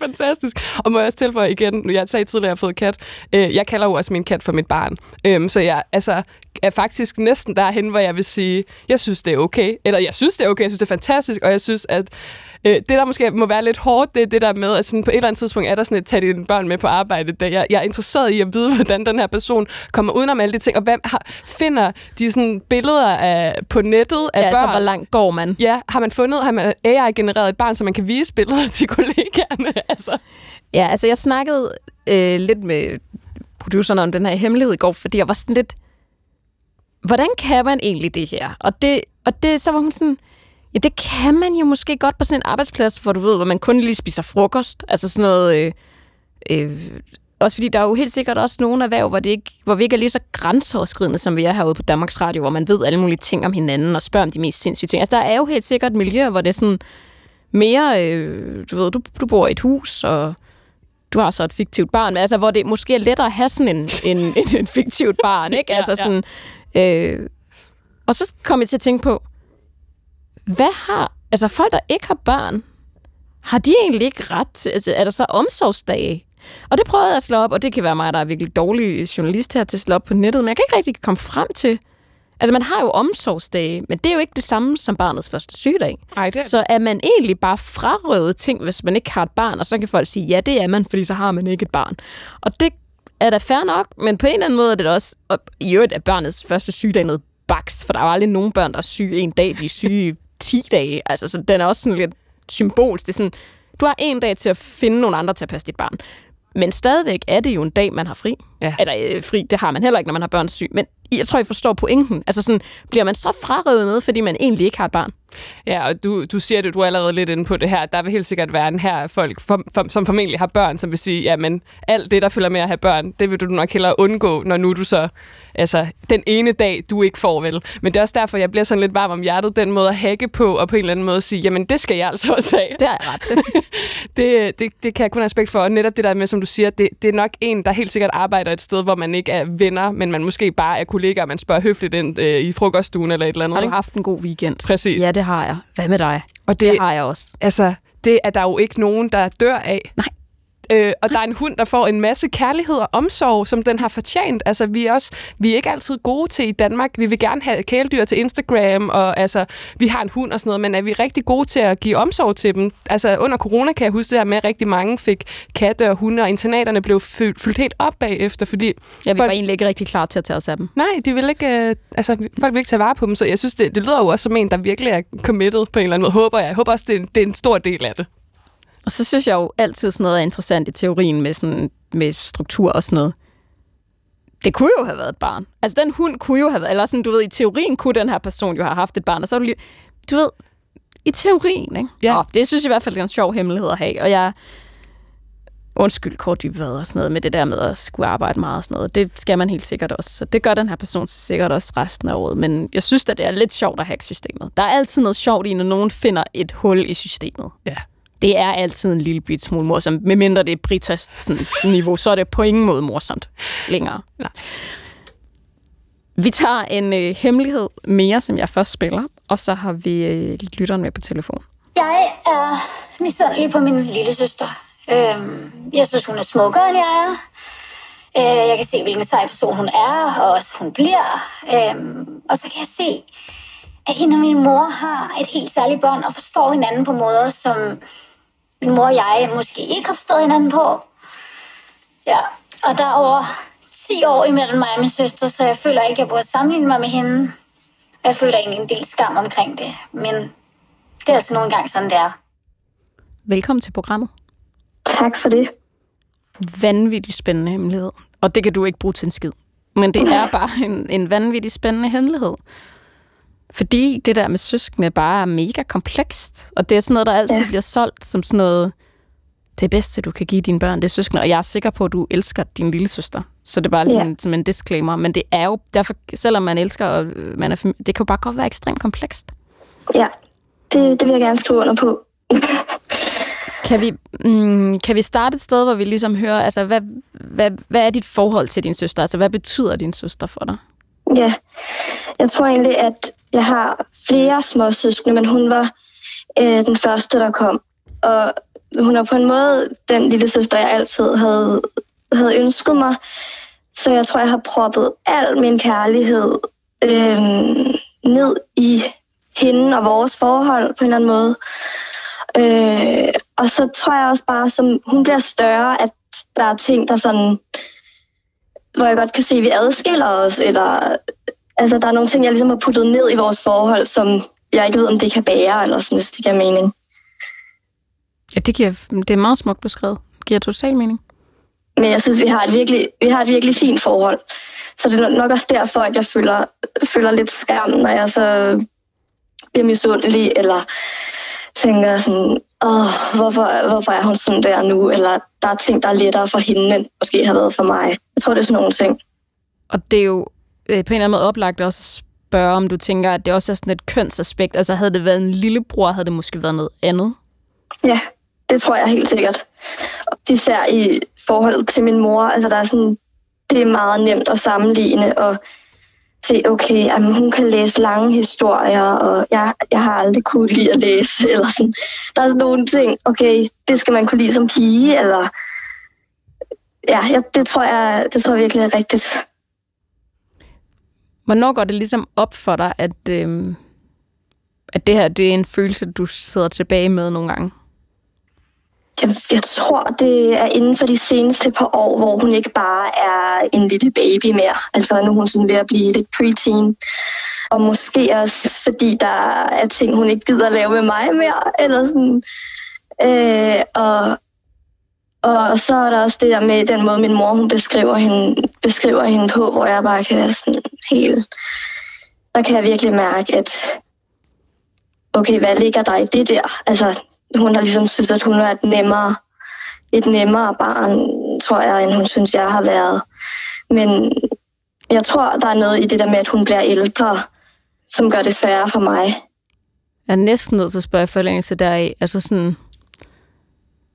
er fantastisk. Og må jeg også tilføje igen, nu jeg sagde tidligere, at jeg har fået kat. Øh, jeg kalder jo også min kat for mit barn. Øhm, så jeg altså, er faktisk næsten derhen, hvor jeg vil sige, jeg synes, det er okay. Eller jeg synes, det er okay. Jeg synes, det er fantastisk. Og jeg synes, at øh, det, der måske må være lidt hårdt, det er det der med, at sådan, på et eller andet tidspunkt er der sådan et, tag dine børn med på arbejde. Der jeg, jeg er interesseret i at vide, [LAUGHS] hvordan den her person kommer udenom alle de ting. Og hvem har, finder de sådan billeder af, på nettet af
Ja, altså,
børn?
hvor langt går man?
Ja, har man fundet, har man AI-genereret et barn, så man kan vise billeder til [LAUGHS] kollegaerne? Altså.
Ja, altså jeg snakkede øh, lidt med producerne om den her hemmelighed i går, fordi jeg var sådan lidt, hvordan kan man egentlig det her? Og det, og det så var hun sådan, ja, det kan man jo måske godt på sådan en arbejdsplads, hvor du ved, hvor man kun lige spiser frokost. Altså sådan noget... Øh, øh, også fordi der er jo helt sikkert også nogle erhverv, hvor, det ikke, hvor vi ikke er lige så grænseoverskridende, som vi er herude på Danmarks Radio, hvor man ved alle mulige ting om hinanden og spørger om de mest sindssyge ting. Altså der er jo helt sikkert miljøer, hvor det er sådan mere, øh, du ved, du, du bor i et hus, og du har så et fiktivt barn, men altså, hvor det måske er lettere at have sådan en, en, en, [LAUGHS] en fiktivt barn, ikke?
Ja,
Altså
ja.
sådan, øh, og så kom jeg til at tænke på, hvad har, altså folk, der ikke har børn, har de egentlig ikke ret til, altså er der så omsorgsdage? Og det prøvede jeg at slå op, og det kan være mig, der er virkelig dårlig journalist her til at slå op på nettet, men jeg kan ikke rigtig komme frem til, altså man har jo omsorgsdage, men det er jo ikke det samme som barnets første sygedag.
Ej, det,
Så er man egentlig bare frarøvet ting, hvis man ikke har et barn, og så kan folk sige, ja, det er man, fordi så har man ikke et barn. Og det er da fair nok, men på en eller anden måde er det også, og i øvrigt er børnets første sygedag noget baks, for der er jo aldrig nogen børn, der er syge en dag, de er syge 10 dage. Altså, så den er også sådan lidt symbolsk. Det er sådan, du har en dag til at finde nogle andre til at passe dit barn. Men stadigvæk er det jo en dag, man har fri.
Ja.
Altså, øh, fri, det har man heller ikke, når man har børn syg. Men jeg tror, I forstår pointen. Altså sådan, bliver man så frarevet noget, fordi man egentlig ikke har et barn?
Ja, og du, du siger det, du er allerede lidt inde på det her. Der vil helt sikkert være en her folk, for, for, som formentlig har børn, som vil sige, ja, men alt det, der følger med at have børn, det vil du nok hellere undgå, når nu du så, altså, den ene dag, du ikke får vel. Men det er også derfor, jeg bliver sådan lidt varm om hjertet, den måde at hacke på, og på en eller anden måde sige, jamen, det skal jeg altså også have.
Det har jeg ret til. [LAUGHS]
det, det, det kan jeg kun have respekt for. Og netop det der med, som du siger, det, det er nok en, der helt sikkert arbejder et sted, hvor man ikke er venner, men man måske bare er kollegaer, man spørger høfligt ind øh, i frokoststuen eller et eller andet.
Har du haft en god weekend?
Præcis.
Ja, det har jeg. Hvad med dig?
Og
Det
det,
har jeg også.
altså, det er der jo ikke nogen, der dør af.
Nej.
Øh, og der er en hund, der får en masse kærlighed og omsorg, som den har fortjent. Altså, vi er, også, vi er ikke altid gode til i Danmark. Vi vil gerne have kæledyr til Instagram, og altså, vi har en hund og sådan noget, men er vi rigtig gode til at give omsorg til dem? Altså, under corona kan jeg huske det her med, at rigtig mange fik katte og hunde, og internaterne blev fyldt, fyldt helt op bagefter, fordi
Jeg vi
Folk-
var egentlig ikke rigtig klar til at tage os af dem.
Nej, de vil ikke, øh, altså, folk vil ikke tage vare på dem, så jeg synes, det, det lyder jo også som en, der virkelig er committed på en eller anden måde. Håber jeg. Jeg håber også, det det er en stor del af det.
Og så synes jeg jo altid sådan noget er interessant i teorien med, sådan, med struktur og sådan noget. Det kunne jo have været et barn. Altså, den hund kunne jo have været, eller sådan, du ved, i teorien kunne den her person jo have haft et barn, og så er du lige, du ved, i teorien, ikke?
Ja.
Og det synes jeg i hvert fald det er en sjov hemmelighed at have, og jeg, undskyld kort dybvad og sådan noget med det der med at skulle arbejde meget og sådan noget. Det skal man helt sikkert også. Så det gør den her person sikkert også resten af året. Men jeg synes at det er lidt sjovt at hacke systemet. Der er altid noget sjovt i, når nogen finder et hul i systemet.
Ja.
Det er altid en lille bit smule morsomt. Medmindre det er Britas sådan, niveau, så er det på ingen måde morsomt længere.
Nej.
Vi tager en øh, hemmelighed mere, som jeg først spiller, og så har vi øh, lytteren med på telefon.
Jeg er misundelig på min lille søster. Øhm, jeg synes, hun er smukkere, end jeg er. Øh, jeg kan se, hvilken sej person hun er, og også hun bliver. Øhm, og så kan jeg se, at hende og min mor har et helt særligt bånd og forstår hinanden på måder, som min mor og jeg måske ikke har forstået hinanden på. Ja, og der er over 10 år imellem mig og min søster, så jeg føler ikke, at jeg burde sammenligne mig med hende. Jeg føler egentlig en del skam omkring det. Men det er altså nogle gange sådan, det er.
Velkommen til programmet.
Tak for det.
Vanvittigt spændende hemmelighed. Og det kan du ikke bruge til en skid. Men det er [LAUGHS] bare en, en vanvittig spændende hemmelighed. Fordi det der med søskende bare er mega komplekst. Og det er sådan noget, der altid ja. Bliver solgt som sådan noget, det bedste, du kan give dine børn, det er søskende. Og jeg er sikker på, at du elsker din lille søster. Så det er bare sådan,
Ja.
som en disclaimer. Men det er jo, derfor, selvom man elsker, og man er det kan jo bare godt være ekstremt komplekst.
Ja, det, det vil jeg gerne skrive under på.
Kan vi, mm, kan vi starte et sted, hvor vi ligesom hører, altså, hvad, hvad, hvad er dit forhold til din søster? Altså, hvad betyder din søster for dig?
Ja, jeg tror egentlig, at jeg har flere små søskende, men hun var øh, den første, der kom. Og hun er på en måde den lille søster, jeg altid havde, havde ønsket mig. Så jeg tror, jeg har proppet al min kærlighed øh, ned i hende og vores forhold på en eller anden måde. Øh, og så tror jeg også bare, som hun bliver større, at der er ting, der sådan hvor jeg godt kan se, at vi adskiller os, eller altså, der er nogle ting, jeg ligesom har puttet ned i vores forhold, som jeg ikke ved, om det kan bære, eller sådan, hvis det giver mening.
Ja, det, giver, det er meget smukt beskrevet. Det giver total mening.
Men jeg synes, vi har et virkelig, vi har et virkelig fint forhold. Så det er nok også derfor, at jeg føler, føler lidt skam, når jeg så bliver misundelig, eller tænker sådan, Åh, hvorfor, hvorfor er hun sådan der nu? Eller der er ting, der er lettere for hende, end måske har været for mig. Jeg tror, det er sådan nogle ting.
Og det er jo øh, på en eller anden måde oplagt også at spørge, om du tænker, at det også er sådan et kønsaspekt. Altså, havde det været en lillebror, havde det måske været noget andet.
Ja, det tror jeg helt sikkert. Især i forhold til min mor. Altså, der er sådan, det er meget nemt at sammenligne og se, okay, jamen, hun kan læse lange historier, og jeg, jeg har aldrig kunne lide at læse. [LAUGHS] Eller sådan. Der er nogle ting, okay, det skal man kunne lide som pige, eller... Ja, jeg, det, tror jeg, det tror jeg virkelig er rigtigt.
Hvornår går det ligesom op for dig, at, øh, at det her det er en følelse, du sidder tilbage med nogle gange?
Jeg, jeg tror, det er inden for de seneste par år, hvor hun ikke bare er en lille baby mere. Altså nu er hun sådan ved at blive lidt preteen. Og måske også, fordi der er ting, hun ikke gider at lave med mig mere. Eller sådan. Øh, og, og så er der også det der med den måde, min mor hun beskriver hende, beskriver hende på, hvor jeg bare kan være sådan helt... Der kan jeg virkelig mærke, at okay, hvad ligger der i det der? Altså, hun har ligesom synes, at hun er et nemmere, et nemmere barn, tror jeg, end hun synes, jeg har været. Men jeg tror, der er noget i det der med, at hun bliver ældre, som gør det sværere for mig.
Jeg er næsten nødt til at spørge i forlængelse deraf. Altså sådan,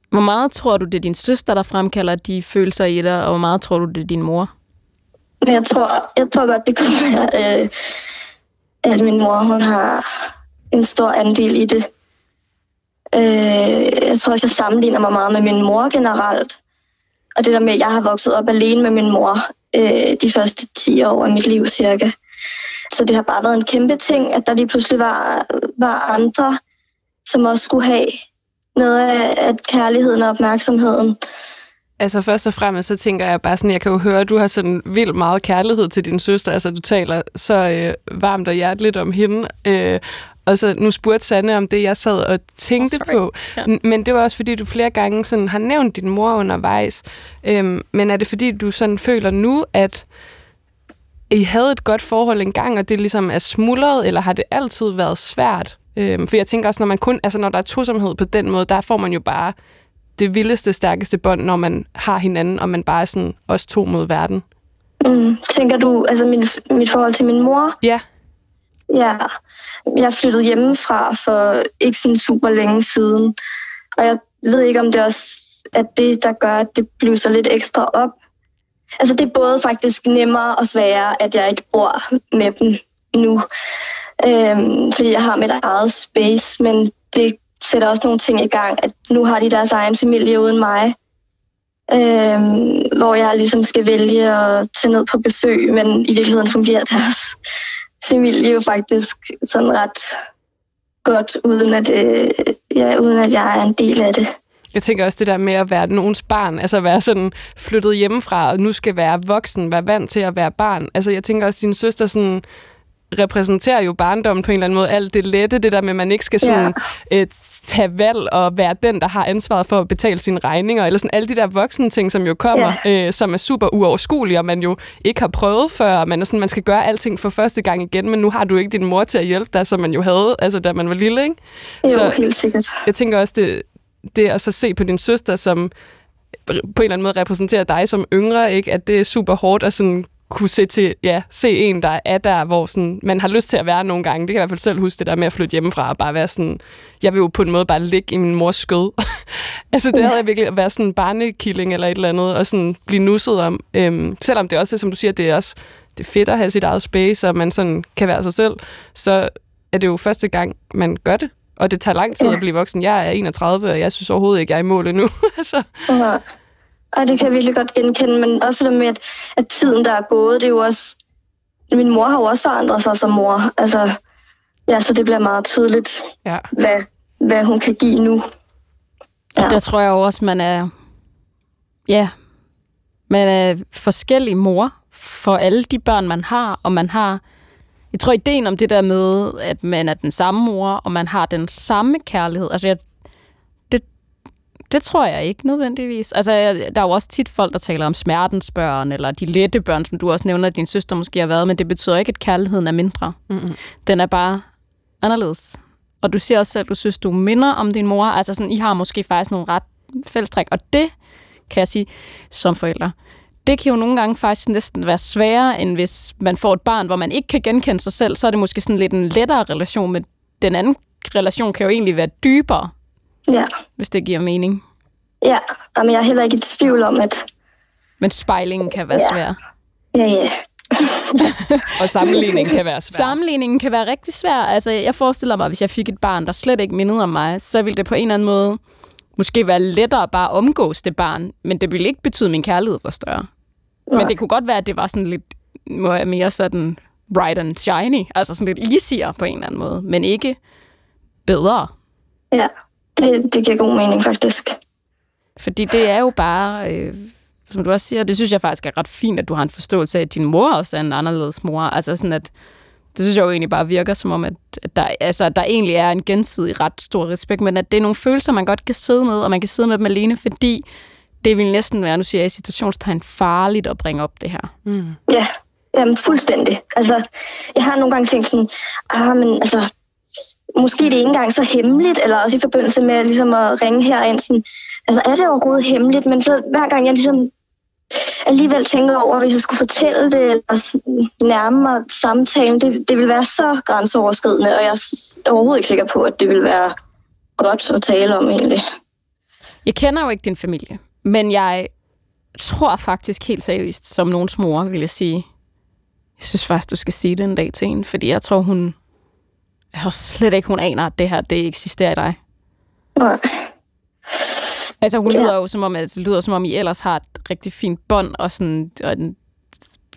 hvor meget tror du, det er din søster, der fremkalder de følelser i dig, og hvor meget tror du, det er din mor?
Jeg tror, jeg tror godt, det kunne være, øh, at min mor hun har en stor andel i det. Øh, jeg tror også, jeg sammenligner mig meget med min mor generelt. Og det der med, at jeg har vokset op alene med min mor øh, de første 10 år af mit liv cirka. Så det har bare været en kæmpe ting, at der lige pludselig var, var andre, som også skulle have noget af, af kærligheden og opmærksomheden.
Altså først og fremmest, så tænker jeg bare sådan, jeg kan jo høre, at du har sådan vildt meget kærlighed til din søster. Altså du taler så øh, varmt og hjerteligt om hende. Øh, og så nu spurgte Sanne om det, jeg sad og tænkte oh, på. Ja. Men det var også, fordi du flere gange sådan har nævnt din mor undervejs. Øhm, men er det, fordi du sådan føler nu, at I havde et godt forhold engang, og det ligesom er smuldret, eller har det altid været svært? Øhm, for jeg tænker også, når man kun, altså når der er tosomhed på den måde, der får man jo bare det vildeste, stærkeste bånd, når man har hinanden, og man bare er sådan også to mod verden.
Mm. Tænker du, altså min, mit forhold til min mor?
Ja.
Ja, jeg flyttede hjemmefra for ikke sådan super længe siden. Og jeg ved ikke, om det også er det, der gør, at det bluser lidt ekstra op. Altså det er både faktisk nemmere og sværere, at jeg ikke bor med dem nu. Øhm, fordi jeg har mit eget space, men det sætter også nogle ting i gang, at nu har de deres egen familie uden mig. Øhm, hvor jeg ligesom skal vælge at tage ned på besøg, men i virkeligheden fungerer deres familie jo faktisk sådan ret godt, uden at, øh, ja, uden at jeg er en del af det.
Jeg tænker også det der med at være nogens barn, altså at være sådan flyttet hjemmefra, og nu skal være voksen, være vant til at være barn. Altså jeg tænker også, at din søster sådan repræsenterer jo barndommen på en eller anden måde. Alt det lette, det der med, at man ikke skal sådan, ja. øh, tage valg og være den, der har ansvaret for at betale sine regninger, eller sådan alle de der voksne ting, som jo kommer, ja. øh, som er super uoverskuelige, og man jo ikke har prøvet før. Man, er sådan, man skal gøre alting for første gang igen, men nu har du ikke din mor til at hjælpe dig, som man jo havde, altså da man var lille, ikke?
Jo, så helt sikkert.
Jeg tænker også, det, det at så se på din søster, som på en eller anden måde repræsenterer dig som yngre, ikke? at det er super hårdt at sådan kunne se, til, ja, se en, der er der, hvor sådan, man har lyst til at være nogle gange. Det kan jeg i hvert fald selv huske, det der med at flytte hjemmefra og bare være sådan, jeg vil jo på en måde bare ligge i min mors skød. [LAUGHS] altså det havde jeg virkelig at være sådan en barnekilling eller et eller andet, og sådan blive nusset om. Øhm, selvom det også er, som du siger, det er også det er fedt at have sit eget space, og man sådan kan være sig selv, så er det jo første gang, man gør det. Og det tager lang tid at blive voksen. Jeg er 31, og jeg synes overhovedet ikke, jeg er i mål endnu. [LAUGHS] altså.
Ja. Og det kan jeg virkelig godt genkende, men også det med, at, at tiden, der er gået, det er jo også... Min mor har jo også forandret sig som mor. Altså, ja, så det bliver meget tydeligt, ja. hvad, hvad hun kan give nu.
Ja. Og der tror jeg jo også, man er... Ja, man er forskellig mor for alle de børn, man har, og man har... Jeg tror, ideen om det der med, at man er den samme mor, og man har den samme kærlighed. Altså, jeg det tror jeg ikke nødvendigvis. Altså, der er jo også tit folk, der taler om smertens børn, eller de lette børn, som du også nævner, at din søster måske har været, men det betyder ikke, at kærligheden er mindre. Mm-hmm. Den er bare anderledes. Og du siger også selv, at du synes, du minder om din mor. Altså, sådan, I har måske faktisk nogle ret fællestræk, og det kan jeg sige som forældre. Det kan jo nogle gange faktisk næsten være sværere, end hvis man får et barn, hvor man ikke kan genkende sig selv, så er det måske sådan lidt en lettere relation, men den anden relation kan jo egentlig være dybere.
Ja.
Hvis det giver mening.
Ja, men jeg er heller ikke i tvivl om, at...
Men spejlingen kan være
ja.
svær.
Ja, ja. [LAUGHS]
og sammenligningen kan være svær.
Sammenligningen kan være rigtig svær. Altså, jeg forestiller mig, at hvis jeg fik et barn, der slet ikke mindede om mig, så ville det på en eller anden måde måske være lettere bare at omgås det barn, men det ville ikke betyde, at min kærlighed var større. Ja. Men det kunne godt være, at det var sådan lidt mere sådan bright and shiny, altså sådan lidt easier på en eller anden måde, men ikke bedre.
Ja, det, det giver god mening faktisk.
Fordi det er jo bare, øh, som du også siger, det synes jeg faktisk er ret fint, at du har en forståelse af, at din mor også er en anderledes mor. Altså sådan, at det synes jeg jo egentlig bare virker som om, at, at der, altså, der egentlig er en gensidig ret stor respekt, men at det er nogle følelser, man godt kan sidde med, og man kan sidde med dem alene, fordi det vil næsten være, nu siger jeg i situationstegn, farligt at bringe op det her.
Mm.
Ja, jamen fuldstændig. Altså, jeg har nogle gange tænkt sådan, ah, men altså, måske det er ikke engang så hemmeligt, eller også i forbindelse med ligesom at ringe herind, sådan, altså er det overhovedet hemmeligt, men så hver gang jeg ligesom alligevel tænker over, hvis jeg skulle fortælle det, eller nærme mig samtalen, det, det vil være så grænseoverskridende, og jeg er overhovedet ikke sikker på, at det vil være godt at tale om egentlig.
Jeg kender jo ikke din familie, men jeg tror faktisk helt seriøst, som nogens mor vil jeg sige, jeg synes faktisk, du skal sige det en dag til hende, fordi jeg tror, hun... Jeg tror slet ikke, hun aner, at det her, det eksisterer i dig.
Nej.
Altså, hun lyder jo som om, at det lyder som om, I ellers har et rigtig fint bånd, og, sådan, og en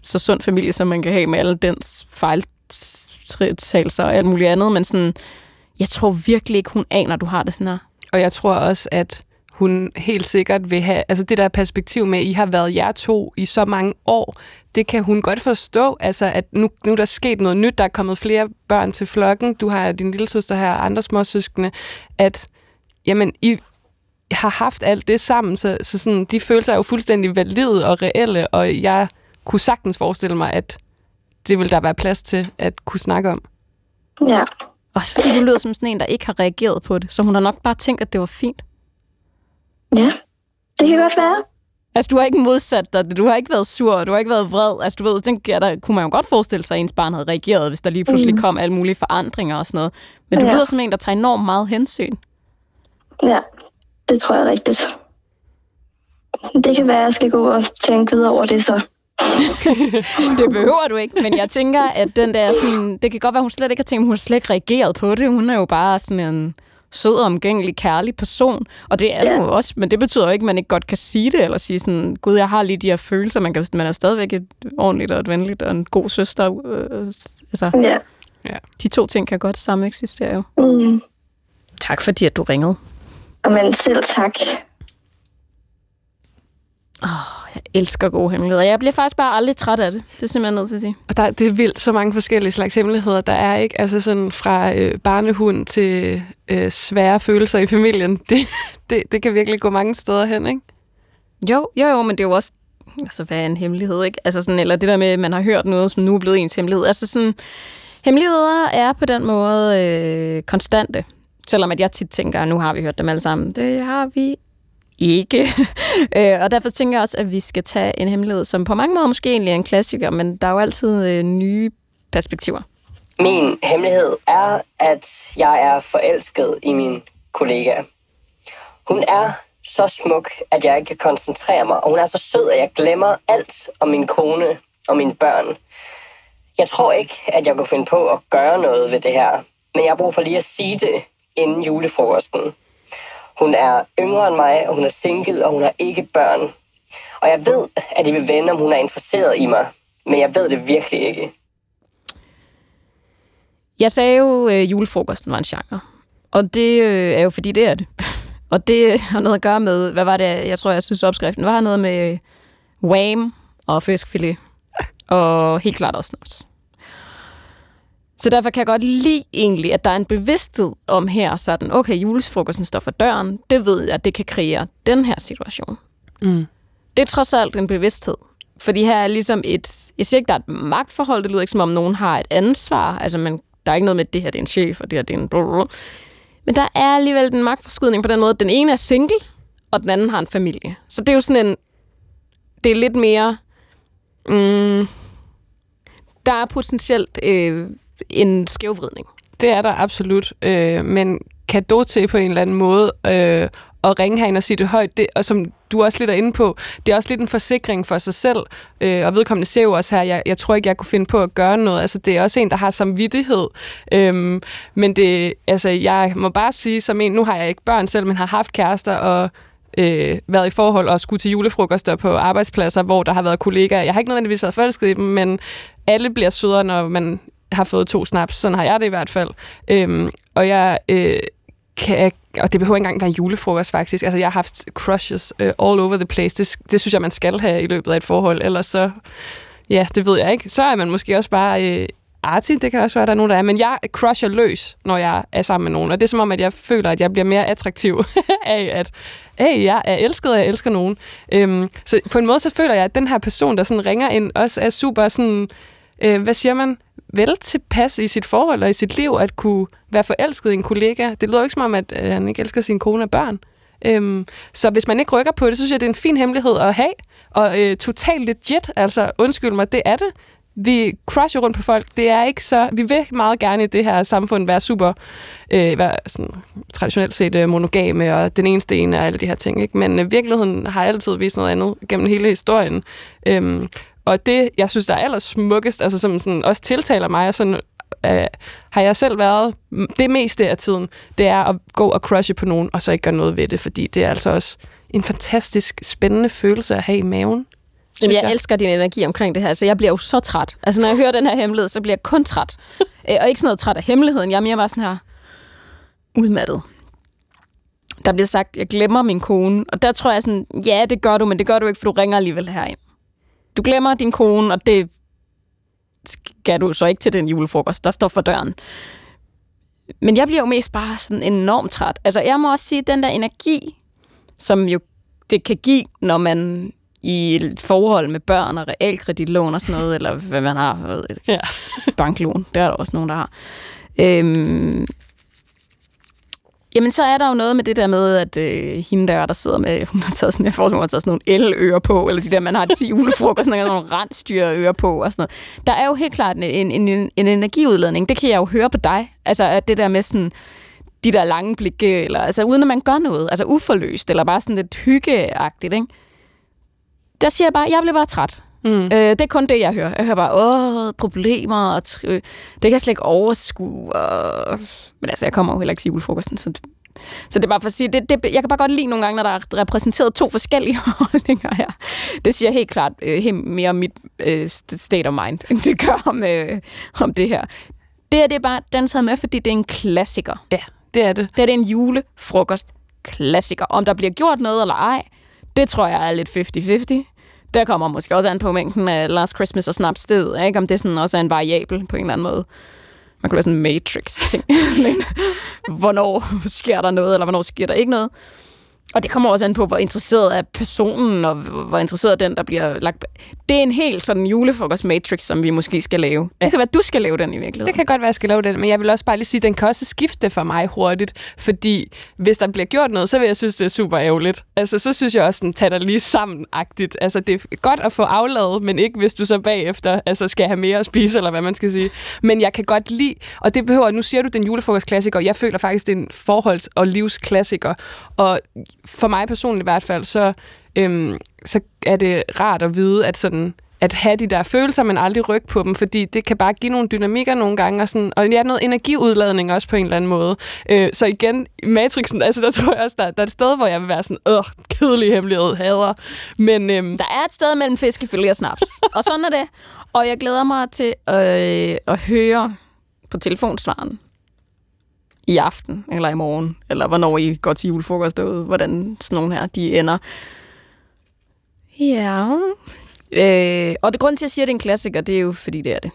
så sund familie, som man kan have med alle dens fejltagelser og alt muligt andet, men sådan, jeg tror virkelig ikke, hun aner, at du har det sådan her.
Og jeg tror også, at hun helt sikkert vil have, altså det der perspektiv med, at I har været jer to i så mange år, det kan hun godt forstå, altså at nu, nu er der sket noget nyt, der er kommet flere børn til flokken, du har din lille søster her og andre småsøskende, at jamen, I har haft alt det sammen, så, så sådan, de følelser er jo fuldstændig valide og reelle, og jeg kunne sagtens forestille mig, at det vil der være plads til at kunne snakke om.
Ja.
Også fordi du lyder som sådan en, der ikke har reageret på det, så hun har nok bare tænkt, at det var fint.
Ja, det kan godt være.
Altså, du har ikke modsat dig, du har ikke været sur, du har ikke været vred. Altså, du ved, den, ja, der kunne man jo godt forestille sig, at ens barn havde reageret, hvis der lige pludselig mm. kom alle mulige forandringer og sådan noget. Men du
Ja.
lyder som en, der tager enormt meget hensyn.
Ja, det tror jeg er rigtigt. Det kan være, at jeg skal gå og tænke videre over det så. [LAUGHS]
Det behøver du ikke, men jeg tænker, at den der sådan, det kan godt være, hun slet ikke har tænkt, hun har slet ikke reageret på det. Hun er jo bare sådan en sød, omgængelig, kærlig person. Og det er ja. du jo også, men det betyder jo ikke, at man ikke godt kan sige det, eller sige sådan, gud, jeg har lige de her følelser. Man, kan, man er stadigvæk et ordentligt og et venligt og en god søster. Øh, altså,
Ja.
Ja.
de to ting kan godt samme eksistere jo.
Mm.
Tak fordi, at du ringede.
Men selv tak.
Jeg elsker gode hemmeligheder. Jeg bliver faktisk bare aldrig træt af det. Det er simpelthen nødt til at sige.
Og der, det er vildt så mange forskellige slags hemmeligheder, der er ikke. Altså sådan fra øh, barnehund til øh, svære følelser i familien. [LAUGHS] Det, det, det kan virkelig gå mange steder hen, ikke?
Jo, jo, jo, men det er jo også, altså hvad er en hemmelighed, ikke? Altså sådan, eller det der med, at man har hørt noget, som nu er blevet ens hemmelighed. Altså sådan, hemmeligheder er på den måde øh, konstante. Selvom at jeg tit tænker, at nu har vi hørt dem alle sammen. Det har vi ikke. [LAUGHS] øh, og derfor tænker jeg også, at vi skal tage en hemmelighed, som på mange måder måske egentlig er en klassiker, men der er jo altid øh, nye perspektiver.
Min hemmelighed er, at jeg er forelsket i min kollega. Hun er så smuk, at jeg ikke kan koncentrere mig, og hun er så sød, at jeg glemmer alt om min kone og mine børn. Jeg tror ikke, at jeg kunne finde på at gøre noget ved det her, men jeg har brug for lige at sige det inden julefrokosten. Hun er yngre end mig, og hun er single, og hun har ikke børn. Og jeg ved, at I vil vende, om hun er interesseret i mig, men jeg ved det virkelig ikke.
Jeg sagde jo, at julefrokosten var en genre. Og det øh, er jo, fordi det er det. [LAUGHS] Og det har noget at gøre med, hvad var det, jeg tror, jeg synes opskriften var noget med wham og fiskfilet. Og helt klart også snaps. Så derfor kan jeg godt lide egentlig, at der er en bevidsthed om her, sådan, okay, julefrokosten står for døren, det ved jeg, at det kan kreere den her situation.
Mm.
Det er trods alt en bevidsthed. Fordi her er ligesom et, jeg siger ikke, der er et magtforhold, det lyder ikke som om nogen har et ansvar, altså man, der er ikke noget med, at det her det er en chef, og det her det er en blablabla. Men der er alligevel den magtforskydning på den måde, at den ene er single, og den anden har en familie. Så det er jo sådan en, det er lidt mere, mm, der er potentielt øh, en skævvridning.
Det er der absolut, øh, men kado til på en eller anden måde øh, at ringe herind og sige det højt, det, og som du også lidt er inde på, det er også lidt en forsikring for sig selv, øh, og vedkommende ser jo også her, jeg, jeg tror ikke, jeg kunne finde på at gøre noget, altså det er også en, der har samvittighed, øhm, men det, altså jeg må bare sige, som en, nu har jeg ikke børn selv, men har haft kærester, og øh, været i forhold og skulle til julefrokoster på arbejdspladser, hvor der har været kollegaer. Jeg har ikke nødvendigvis været forelsket i dem, men alle bliver sødere, når man har fået to snaps. Sådan har jeg det i hvert fald. Øhm, og jeg øh, kan, og det behøver ikke engang være julefrokost faktisk. Altså, jeg har haft crushes uh, all over the place. Det, det synes jeg, man skal have i løbet af et forhold. Ellers så, ja, det ved jeg ikke. Så er man måske også bare øh, uh, arty, Det kan også være, der er nogen, der er. Men jeg crusher løs, når jeg er sammen med nogen. Og det er som om, at jeg føler, at jeg bliver mere attraktiv [LAUGHS] af, at hey, jeg er elsket, og jeg elsker nogen. Øhm, så på en måde, så føler jeg, at den her person, der sådan ringer ind, også er super sådan, øh, hvad siger man, vel tilpas i sit forhold og i sit liv, at kunne være forelsket i en kollega. Det lyder jo ikke som om, at øh, han ikke elsker sin kone og børn. Øhm, så hvis man ikke rykker på det, så synes jeg, det er en fin hemmelighed at have. Og øh, totalt legit, altså undskyld mig, det er det. Vi crusher rundt på folk. Det er ikke så... Vi vil meget gerne i det her samfund være super... Øh, være sådan, traditionelt set øh, monogame og den eneste ene og alle de her ting. Ikke? Men øh, virkeligheden har altid vist noget andet gennem hele historien. Øhm, og det, jeg synes, der er allersmukkest, altså som sådan, også tiltaler mig, og sådan, øh, har jeg selv været det meste af tiden, det er at gå og crushe på nogen, og så ikke gøre noget ved det, fordi det er altså også en fantastisk spændende følelse at have i maven.
Jamen, jeg, jeg elsker din energi omkring det her, så jeg bliver jo så træt. Altså, når jeg hører den her hemmelighed, så bliver jeg kun træt. [LAUGHS] Øh, og ikke sådan noget træt af hemmeligheden, jeg er mere bare sådan her udmattet. Der bliver sagt, jeg glemmer min kone, og der tror jeg sådan, ja, det gør du, men det gør du ikke, for du ringer alligevel herind du glemmer din kone, og det skal du så ikke til den julefrokost, der står for døren. Men jeg bliver jo mest bare sådan enormt træt. Altså, jeg må også sige, den der energi, som jo det kan give, når man i et forhold med børn og realkreditlån og sådan noget, eller hvad man har, ja. banklån, det er der også nogen, der har. Øhm, Jamen, så er der jo noget med det der med, at øh, hende der, der sidder med, hun har taget sådan, jeg får, hun har taget sådan nogle elører på, eller de der, man har til julefrokost, sådan nogle rensdyreører på og sådan noget. Der er jo helt klart en, en, en, en energiudladning. Det kan jeg jo høre på dig. Altså, at det der med sådan, de der lange blikke, eller altså uden at man gør noget, altså uforløst, eller bare sådan lidt hyggeagtigt, ikke? Der siger jeg bare, jeg bliver bare træt. Mm. Øh, det er kun det, jeg hører. Jeg hører bare, åh, problemer, og det kan jeg slet ikke overskue. Og... Men altså, jeg kommer jo heller ikke til julefrokosten, så så det er bare for at sige, det, det, jeg kan bare godt lide nogle gange, når der er repræsenteret to forskellige [LAUGHS] holdninger her. Det siger helt klart øh, helt mere om mit øh, state of mind, end det gør om, øh, om det her. Det er det er bare den taget med, fordi det er en klassiker.
Ja, det er det.
Det er det en julefrokost klassiker. Om der bliver gjort noget eller ej, det tror jeg er lidt 50-50. Der kommer måske også an på mængden af Last Christmas og Snaps sted, ikke? om det sådan også er en variabel på en eller anden måde. Man kunne være sådan en Matrix-ting. [LAUGHS] Men hvornår [LAUGHS] sker der noget, eller hvornår sker der ikke noget. Og det kommer også an på, hvor interesseret er personen, og hvor interesseret er den, der bliver lagt... Det er en helt sådan julefrokost-matrix, som vi måske skal lave. Det kan være, du skal lave den i virkeligheden.
Det kan godt være, at jeg skal lave den, men jeg vil også bare lige sige, at den kan også skifte for mig hurtigt, fordi hvis der bliver gjort noget, så vil jeg synes, det er super ærgerligt. Altså, så synes jeg også, den tager dig lige sammen-agtigt. Altså, det er godt at få afladet, men ikke hvis du så bagefter altså, skal have mere at spise, eller hvad man skal sige. Men jeg kan godt lide, og det behøver, nu siger du, den julefrokost-klassiker, jeg føler faktisk, det er en forholds- og livsklassiker. Og for mig personligt i hvert fald, så, øhm, så er det rart at vide, at sådan at have de der følelser, men aldrig rykke på dem, fordi det kan bare give nogle dynamikker nogle gange, og, sådan, og ja, noget energiudladning også på en eller anden måde. Øh, så igen, Matrixen, altså der [LAUGHS] tror jeg også, der, der er et sted, hvor jeg vil være sådan, åh, kedelig hemmelighed, hader. Men, øhm,
der er et sted mellem fiskefilet og snaps, og sådan er det. Og jeg glæder mig til øh, at høre på telefonsvaren i aften, eller i morgen, eller hvornår I går til julefrokost derude, hvordan sådan nogle her, de ender. Ja. Øh, og det grund til, at jeg siger, at det er en klassiker, det er jo, fordi det er det.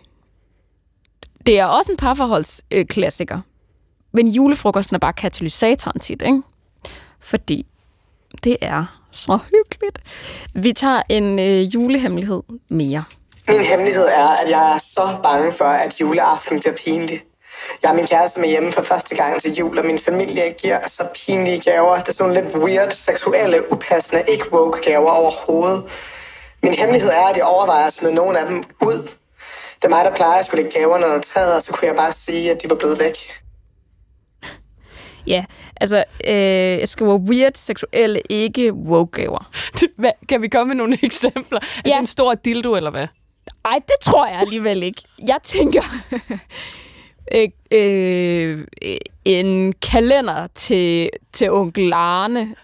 Det er også en parforholdsklassiker. Øh, men julefrokosten er bare katalysatoren tit, ikke? Fordi det er så hyggeligt. Vi tager en øh, julehemmelighed mere.
Min hemmelighed er, at jeg er så bange for, at juleaften bliver pinlig. Jeg har min kæreste med hjemme for første gang til jul, og min familie giver så pinlige gaver. Det er sådan lidt weird, seksuelle, upassende, ikke woke gaver overhovedet. Min hemmelighed er, at jeg overvejer at smide nogle af dem ud. Det er mig, der plejer at skulle lægge gaverne under træet, og så kunne jeg bare sige, at de var blevet væk.
Ja, altså, øh, jeg skriver weird, seksuelle, ikke woke-gaver. [LAUGHS]
Kan vi komme med nogle [LAUGHS] eksempler? Er ja. det en stor dildo, eller hvad?
Ej, det tror jeg alligevel ikke. Jeg tænker... [LAUGHS] øh, øh, en kalender til, til onkel Arne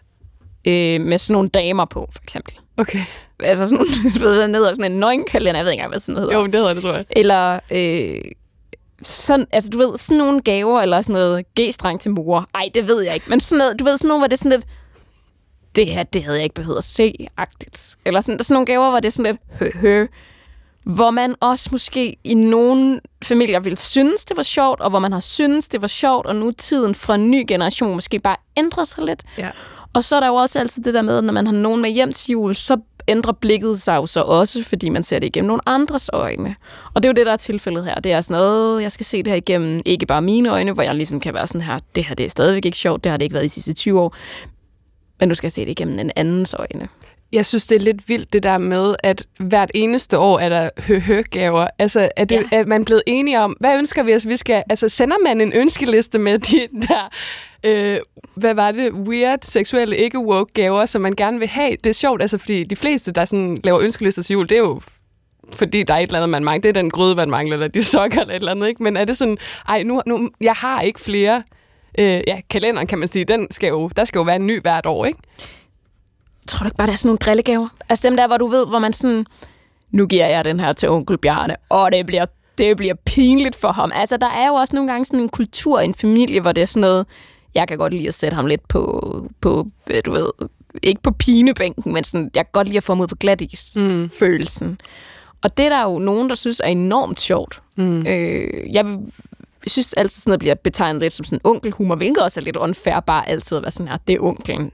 øh, med sådan nogle damer på, for eksempel.
Okay.
Altså sådan [LAUGHS] nogle, ned sådan en nøgenkalender, jeg ved ikke engang, hvad sådan noget hedder.
Jo, det hedder det, tror jeg.
Eller øh, sådan, altså du ved, sådan nogle gaver, eller sådan noget G-streng til mor. Ej, det ved jeg ikke. Men sådan noget, du ved, sådan nogle, hvor det er sådan lidt, det her, det havde jeg ikke behøvet at se, agtigt. Eller sådan, sådan nogle gaver, hvor det er sådan lidt, hø, hø. Hvor man også måske i nogle familier vil synes, det var sjovt, og hvor man har synes, det var sjovt, og nu tiden fra en ny generation måske bare ændrer sig lidt.
Ja.
Og så er der jo også altid det der med, at når man har nogen med hjem til jul, så ændrer blikket sig jo så også, fordi man ser det igennem nogle andres øjne. Og det er jo det, der er tilfældet her. Det er sådan noget, jeg skal se det her igennem ikke bare mine øjne, hvor jeg ligesom kan være sådan her, det her det er stadigvæk ikke sjovt, det har det ikke været de sidste 20 år, men du skal se det igennem en andens øjne.
Jeg synes, det er lidt vildt det der med, at hvert eneste år er der hø-hø-gaver. Altså, er, det, ja. er man blevet enige om, hvad ønsker vi os? Vi skal, altså, sender man en ønskeliste med de der, øh, hvad var det, weird, seksuelle, ikke woke gaver, som man gerne vil have? Det er sjovt, altså, fordi de fleste, der sådan laver ønskelister til jul, det er jo fordi der er et eller andet, man mangler. Det er den gryde, man mangler, eller de sokker eller et eller andet, ikke? Men er det sådan, ej, nu, nu jeg har ikke flere øh, ja, kalenderen, kan man sige, den skal jo, der skal jo være en ny hvert år, ikke?
Tror du ikke bare, det er sådan nogle drillegaver? Altså dem der, hvor du ved, hvor man sådan, nu giver jeg den her til onkel Bjarne, og det bliver, det bliver pinligt for ham. Altså der er jo også nogle gange sådan en kultur i en familie, hvor det er sådan noget, jeg kan godt lide at sætte ham lidt på, på øh, du ved, ikke på pinebænken, men sådan, jeg kan godt lide at få ham ud på glatis, mm. følelsen. Og det er der jo nogen, der synes er enormt sjovt. Mm. Øh, jeg jeg synes altid sådan noget bliver betegnet lidt som sådan onkelhumor, hvilket også er lidt unfair bare altid at være sådan her, det er onklen.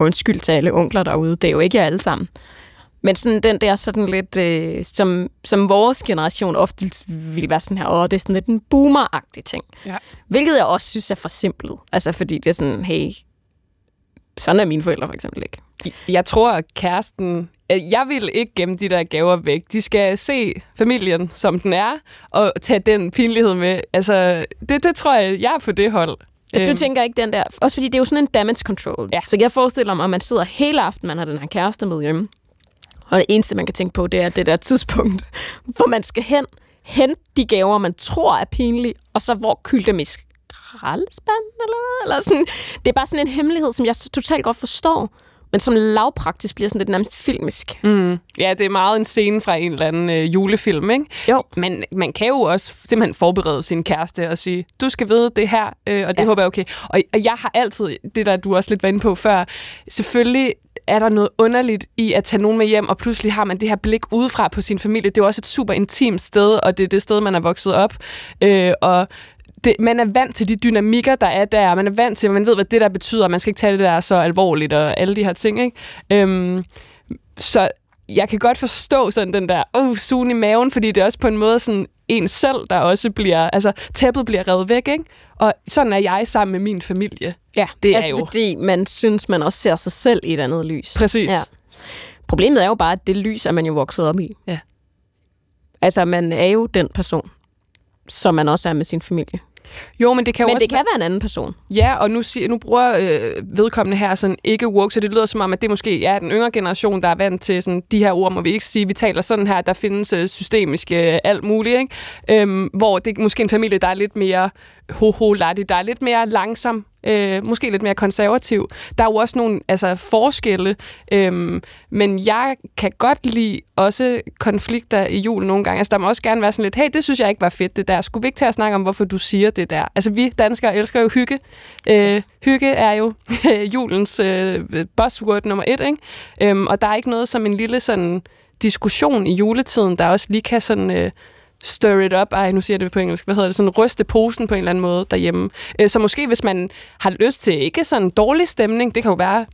Undskyld til alle onkler derude, det er jo ikke jer alle sammen. Men sådan den der sådan lidt, øh, som, som vores generation ofte vil være sådan her, åh, det er sådan lidt en boomer ting.
Ja.
Hvilket jeg også synes er for simpelt. Altså fordi det er sådan, hey, sådan er mine forældre for eksempel ikke.
Jeg tror, at kæresten Øh, jeg vil ikke gemme de der gaver væk. De skal se familien, som den er, og tage den pinlighed med. Altså, det, det tror jeg, jeg er på det hold.
Du øhm. tænker ikke den der... Også fordi det er jo sådan en damage control.
Ja.
Så jeg forestiller mig, at man sidder hele aften, man har den her kæreste med hjemme. Og det eneste, man kan tænke på, det er det der tidspunkt, [LAUGHS] hvor man skal hen, hente de gaver, man tror er pinlige, og så hvor kylde dem i skraldespanden, eller hvad? Eller sådan. Det er bare sådan en hemmelighed, som jeg totalt godt forstår men som lavpraktisk bliver sådan lidt nærmest filmisk.
Mm. Ja, det er meget en scene fra en eller anden øh, julefilm, ikke?
Jo.
Men man kan jo også simpelthen forberede sin kæreste og sige, du skal vide det her, øh, og det ja. håber jeg okay. Og, og jeg har altid, det der du også lidt var inde på før, selvfølgelig er der noget underligt i at tage nogen med hjem, og pludselig har man det her blik udefra på sin familie. Det er jo også et super intimt sted, og det er det sted, man er vokset op. Øh, og det, man er vant til de dynamikker, der er der, man er vant til, at man ved, hvad det der betyder, man skal ikke tage det der så alvorligt, og alle de her ting, ikke? Øhm, så jeg kan godt forstå sådan den der, oh, sugen i maven, fordi det er også på en måde sådan en selv, der også bliver, altså tæppet bliver revet væk, ikke? Og sådan er jeg sammen med min familie.
Ja,
det
altså
er jo...
fordi man synes, man også ser sig selv i et andet lys.
Præcis. Ja.
Problemet er jo bare, at det lys er man jo vokset op i.
Ja.
Altså, man er jo den person, som man også er med sin familie.
Jo, men det kan jo
men
også
det kan være en anden person.
Ja, og nu, nu bruger øh, vedkommende her sådan ikke woke, så det lyder som om, at det måske er den yngre generation, der er vant til sådan, de her ord, må vi ikke sige, vi taler sådan her, der findes øh, systemiske øh, alt muligt, ikke? Øhm, hvor det er måske en familie, der er lidt mere ho-ho der er lidt mere langsom øh, måske lidt mere konservativ. Der er jo også nogle altså, forskelle, øh, men jeg kan godt lide også konflikter i julen nogle gange. Altså, der må også gerne være sådan lidt, hey, det synes jeg ikke var fedt, det der. Skulle vi ikke tage at snakke om, hvorfor du siger det der? Altså, vi danskere elsker jo hygge. Øh, hygge er jo [LAUGHS] julens øh, buzzword nummer et, ikke? Øh, og der er ikke noget som en lille sådan diskussion i juletiden, der også lige kan sådan... Øh, stir it up, ej, nu siger jeg det på engelsk, hvad hedder det, sådan ryste posen på en eller anden måde derhjemme. Øh, så måske hvis man har lyst til ikke sådan en dårlig stemning, det kan jo være,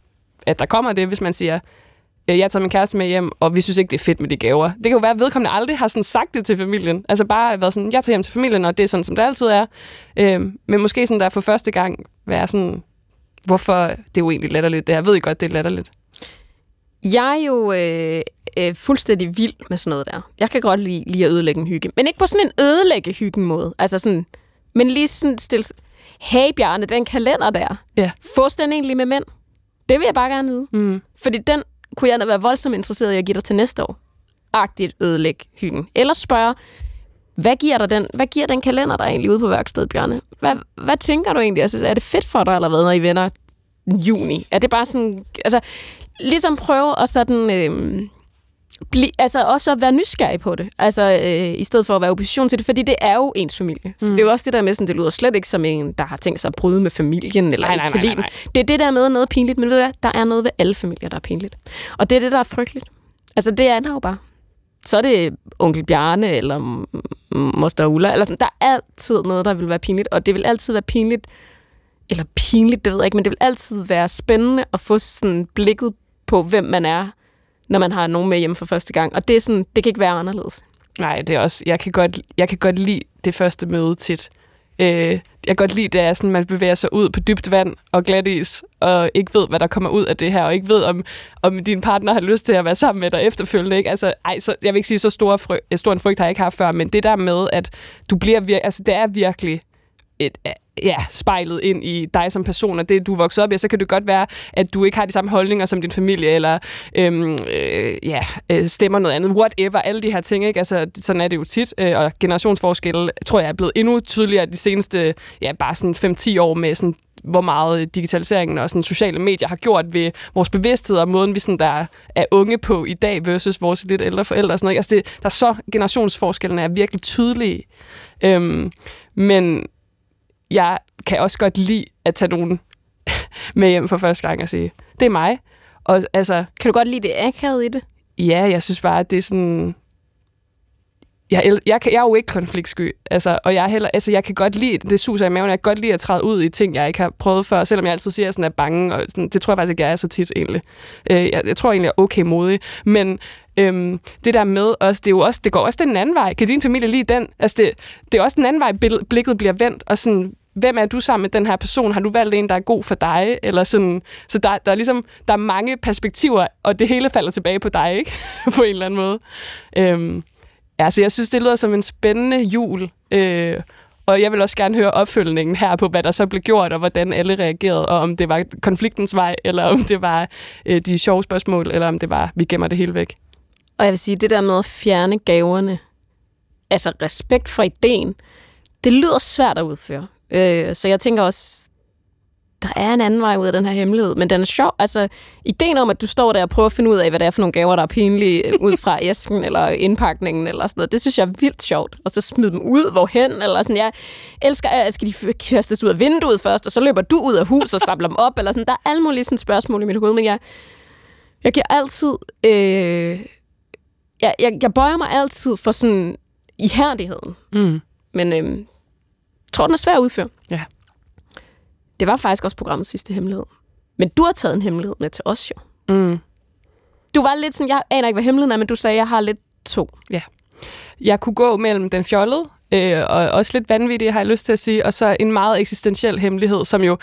at der kommer det, hvis man siger, øh, jeg tager min kæreste med hjem, og vi synes ikke, det er fedt med de gaver. Det kan jo være, at vedkommende aldrig har sådan sagt det til familien. Altså bare været sådan, jeg tager hjem til familien, og det er sådan, som det altid er. Øh, men måske sådan der for første gang være sådan, hvorfor det er jo egentlig latterligt. Det jeg ved godt, det er latterligt.
Jeg er jo øh, øh, fuldstændig vild med sådan noget der. Jeg kan godt lide, lide at ødelægge en hygge. Men ikke på sådan en ødelægge hyggen måde. Altså sådan, men lige sådan stille... Hey Bjarne, den kalender der.
Ja.
Fås den egentlig med mænd? Det vil jeg bare gerne vide.
Mm.
Fordi den kunne jeg da være voldsomt interesseret i at give dig til næste år. Agtigt ødelægge hyggen. Eller spørge, hvad giver, dig den, hvad giver den kalender der egentlig ude på værkstedet, Bjarne? Hvad, hvad tænker du egentlig? Altså, er det fedt for dig, eller hvad, når I vender juni? Er det bare sådan... Altså, ligesom prøve at sådan... Øh, bli, altså også at være nysgerrig på det, altså øh, i stedet for at være opposition til det, fordi det er jo ens familie. Så
Mm.
det er jo også det der med, sådan, det lyder slet ikke som en, der har tænkt sig at bryde med familien, eller
Nej,
ikke
nej,
kan
nej, nej,
den. Det er det der med noget pinligt, men ved du hvad, der er noget ved alle familier, der er pinligt. Og det er det, der er frygteligt. Altså det er der jo bare. Så er det onkel Bjarne, eller moster Ulla, eller sådan. Der er altid noget, der vil være pinligt, og det vil altid være pinligt, eller pinligt, det ved jeg ikke, men det vil altid være spændende at få sådan blikket på, hvem man er, når man har nogen med hjemme for første gang. Og det, er sådan, det kan ikke være anderledes.
Nej, det er også... Jeg kan godt, jeg kan godt lide det første møde tit. Øh, jeg kan godt lide, det er sådan, man bevæger sig ud på dybt vand og glat is, og ikke ved, hvad der kommer ud af det her, og ikke ved, om, om din partner har lyst til at være sammen med dig efterfølgende. Ikke? Altså, ej, så, jeg vil ikke sige, så stor, fry, stor en frygt har jeg ikke haft før, men det der med, at du bliver vir- altså, det er virkelig et, ja, spejlet ind i dig som person, og det, du er vokset op i, så kan det godt være, at du ikke har de samme holdninger som din familie, eller øhm, øh, ja, øh, stemmer noget andet, whatever, alle de her ting, ikke? Altså, sådan er det jo tit, øh, og generationsforskelle, tror jeg, er blevet endnu tydeligere de seneste, ja, bare sådan 5-10 år med sådan hvor meget digitaliseringen og sådan sociale medier har gjort ved vores bevidsthed og måden, vi sådan der er unge på i dag versus vores lidt ældre forældre og sådan noget. Altså det, der er så generationsforskellene er virkelig tydelige. Øhm, men jeg kan også godt lide at tage nogen [LAUGHS] med hjem for første gang og sige, det er mig. Og altså,
kan du godt lide det akavet i det?
Ja, jeg synes bare, at det er sådan... Jeg, jeg, kan, jeg er jo ikke konfliktsky, altså, og jeg, er heller, altså, jeg kan godt lide, det suser i maven, jeg kan godt lide at træde ud i ting, jeg ikke har prøvet før, selvom jeg altid siger, at jeg sådan er bange, og sådan, det tror jeg faktisk ikke, jeg er så tit egentlig. Øh, jeg, jeg tror egentlig, jeg er okay modig, men øhm, det der med os, det, er jo også, det går også den anden vej. Kan din familie lide den? Altså, det, det er også den anden vej, blikket bliver vendt, og sådan, hvem er du sammen med den her person? Har du valgt en, der er god for dig? Eller sådan, så der, der, er ligesom, der er mange perspektiver, og det hele falder tilbage på dig, ikke? [LAUGHS] på en eller anden måde. Øhm, ja, så jeg synes, det lyder som en spændende jul. Øh, og jeg vil også gerne høre opfølgningen her på, hvad der så blev gjort, og hvordan alle reagerede, og om det var konfliktens vej, eller om det var øh, de sjove spørgsmål, eller om det var, vi gemmer det hele væk.
Og jeg vil sige, det der med at fjerne gaverne, altså respekt for ideen, det lyder svært at udføre. Øh, så jeg tænker også, der er en anden vej ud af den her hemmelighed, men den er sjov. Altså, ideen om, at du står der og prøver at finde ud af, hvad det er for nogle gaver, der er pinlige, øh, ud fra [LAUGHS] æsken eller indpakningen eller sådan noget, det synes jeg er vildt sjovt. Og så smide dem ud, hvorhen, eller sådan, jeg elsker, at skal de kastes ud af vinduet først, og så løber du ud af huset og samler dem op, eller sådan. Der er alle mulige sådan spørgsmål i mit hoved, men jeg, jeg giver altid, øh, jeg, jeg, jeg bøjer mig altid for sådan ihærdigheden.
Mm.
Men øh, jeg tror, den er svær at udføre.
Ja.
Det var faktisk også programmets sidste hemmelighed. Men du har taget en hemmelighed med til os jo.
Mm.
Du var lidt sådan, jeg aner ikke, hvad hemmeligheden er, men du sagde, jeg har lidt to.
Ja. Jeg kunne gå mellem den fjollede, øh, og også lidt vanvittige, har jeg lyst til at sige, og så en meget eksistentiel hemmelighed, som jo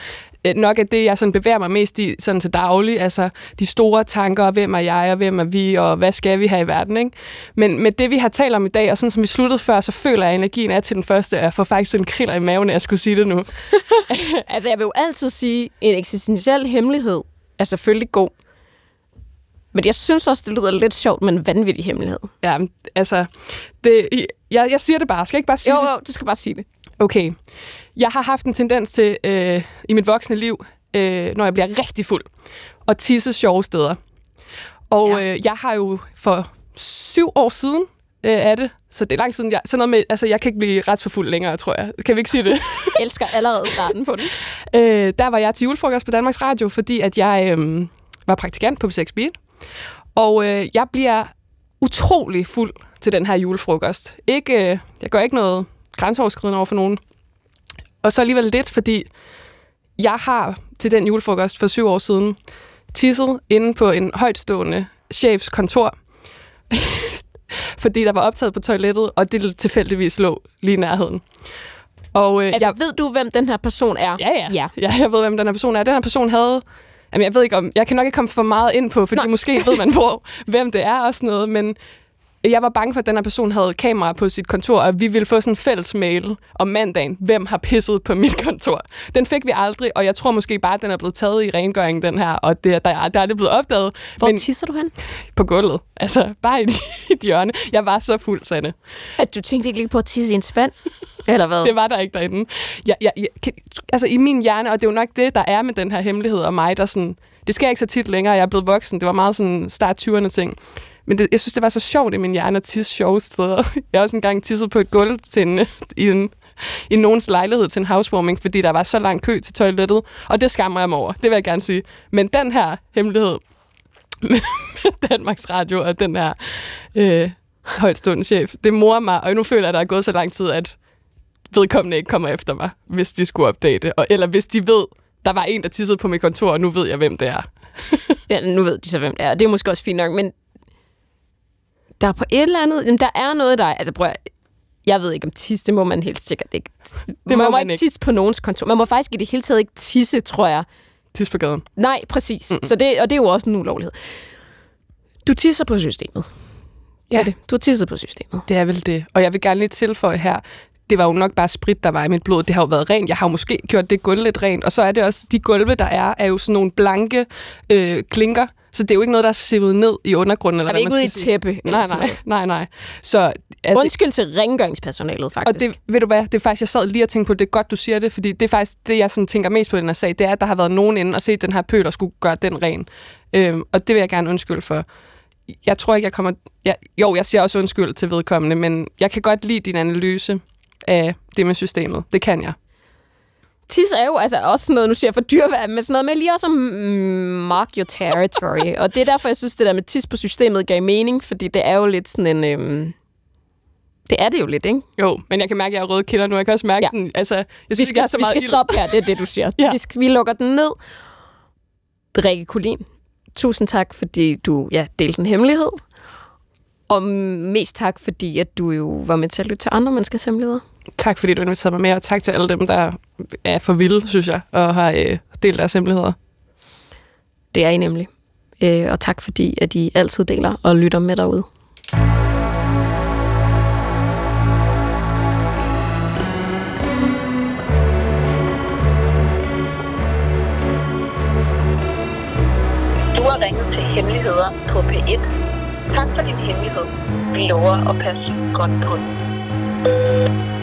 øh, nok er det, jeg sådan bevæger mig mest i sådan til daglig. Altså de store tanker, hvem er jeg, og hvem er vi, og hvad skal vi her i verden, ikke? Men med det, vi har talt om i dag, og sådan som vi sluttede før, så føler jeg, at energien er til den første, og jeg får faktisk en kriller i maven, at jeg skulle sige det nu. [LAUGHS] [LAUGHS]
altså, jeg vil jo altid sige, en eksistentiel hemmelighed er selvfølgelig god. Men jeg synes også, det lyder lidt sjovt med en vanvittig hemmelighed.
Ja, altså, det, jeg, jeg siger det bare. Skal jeg ikke bare sige
jo,
det?
Jo, du skal bare sige det.
Okay. Jeg har haft en tendens til, øh, i mit voksne liv, øh, når jeg bliver rigtig fuld, at tisse sjove steder. Og ja. øh, jeg har jo for syv år siden øh, af det, så det er lang siden, jeg, sådan noget med, altså jeg kan ikke blive retsforfuldt længere, tror jeg. Kan vi ikke sige det?
jeg elsker allerede starten på det. [LAUGHS]
øh, der var jeg til julefrokost på Danmarks Radio, fordi at jeg øh, var praktikant på B6 Beat. Og øh, jeg bliver utrolig fuld til den her julefrokost. Ikke, øh, jeg gør ikke noget grænseoverskridende over for nogen. Og så alligevel lidt, fordi jeg har til den julefrokost for syv år siden tisset inde på en højtstående chefs kontor, [LAUGHS] fordi der var optaget på toilettet, og det tilfældigvis lå lige i nærheden. Og, øh,
altså, jeg, ved du, hvem den her person er?
Ja, ja, ja. ja. jeg ved, hvem den her person er. Den her person havde... Jamen, jeg ved ikke om... Jeg kan nok ikke komme for meget ind på, fordi Nå. måske ved man på, [LAUGHS] hvem det er og sådan noget, men jeg var bange for, at den her person havde kamera på sit kontor, og vi ville få sådan en fælles mail om mandagen, hvem har pisset på mit [LAUGHS] kontor. Den fik vi aldrig, og jeg tror måske bare, at den er blevet taget i rengøringen, den her, og det, der, der er aldrig blevet opdaget.
Hvor men, tisser du hen?
På gulvet. Altså, bare i [LAUGHS] et hjørne. Jeg var så fuld, Sanne.
At du tænkte ikke lige på at tisse i en spand? Eller hvad? [LAUGHS]
Det var der ikke derinde. Jeg, jeg, jeg, altså i min hjerne, og det er jo nok det, der er med den her hemmelighed og mig, der sådan, det jeg ikke så tit længere, jeg er blevet voksen, det var meget sådan start 20'erne ting. Men det, jeg synes, det var så sjovt i min hjerne at tisse sjove steder. [LAUGHS] Jeg har også engang tisset på et gulv til en, [LAUGHS] i, en, i nogens lejlighed til en housewarming, fordi der var så lang kø til toilettet. Og det skammer jeg mig over, det vil jeg gerne sige. Men den her hemmelighed [LAUGHS] med, med Danmarks Radio og den her øh, højtstående chef, det morer mig. Og nu føler jeg, at der er gået så lang tid, at vedkommende ikke kommer efter mig, hvis de skulle opdage det. Og, eller hvis de ved, der var en, der tissede på mit kontor, og nu ved jeg, hvem det er.
ja, nu ved de så, hvem det er. Det er måske også fint nok, men der er på et eller andet... Jamen, der er noget, der... Altså, prøv at, jeg ved ikke om tis, det må man helt sikkert ikke. Det man må, må man ikke tisse på nogens kontor. Man må faktisk i det hele taget ikke tisse, tror jeg.
Tisse på gaden?
Nej, præcis. Mm-hmm. Så det, og det er jo også en ulovlighed. Du tisser på systemet. Ja. det? Du har tisset på systemet.
Det er vel det. Og jeg vil gerne lige tilføje her, det var jo nok bare sprit, der var i mit blod. Det har jo været rent. Jeg har jo måske gjort det gulv lidt rent. Og så er det også, de gulve, der er, er jo sådan nogle blanke øh, klinker. Så det er jo ikke noget, der er sivet ned i undergrunden. Eller
er det ikke ude i tæppe?
Nej, nej, nej, nej. Så,
altså, Undskyld til rengøringspersonalet, faktisk.
Og det, ved du hvad, det er faktisk, jeg sad lige og tænkte på, det er godt, du siger det, fordi det er faktisk det, jeg sådan tænker mest på i den her sag, det er, at der har været nogen inde og set den her pøl og skulle gøre den ren. Øhm, og det vil jeg gerne undskylde for. Jeg tror ikke, jeg kommer... Jeg, jo, jeg siger også undskyld til vedkommende, men jeg kan godt lide din analyse af det med systemet. Det kan jeg.
Tis er jo altså også sådan noget, nu siger jeg for dyrværd, men sådan noget med lige også at mark your territory. [LAUGHS] og det er derfor, jeg synes, det der med tis på systemet gav mening, fordi det er jo lidt sådan en... Øhm, det er det jo lidt, ikke?
Jo, men jeg kan mærke, at jeg har røde kilder nu. Jeg kan også mærke, ja. sådan, altså, jeg synes,
vi skal,
jeg så
vi skal stoppe her, det er det, du siger. [LAUGHS] ja. vi, skal, vi lukker den ned. Rikke Kulin, tusind tak, fordi du ja, delte en hemmelighed. Og mest tak, fordi at du jo var med til at lytte til andre menneskers hemmeligheder.
Tak, fordi du inviterede mig med, og tak til alle dem, der er for vilde, synes jeg, og har øh, delt deres hemmeligheder.
Det er I nemlig. Øh, og tak, fordi at I altid deler og lytter med derude.
Du har ringet til Hemmeligheder på P1. Tak for din hemmelighed. Vi lover at passe godt på den.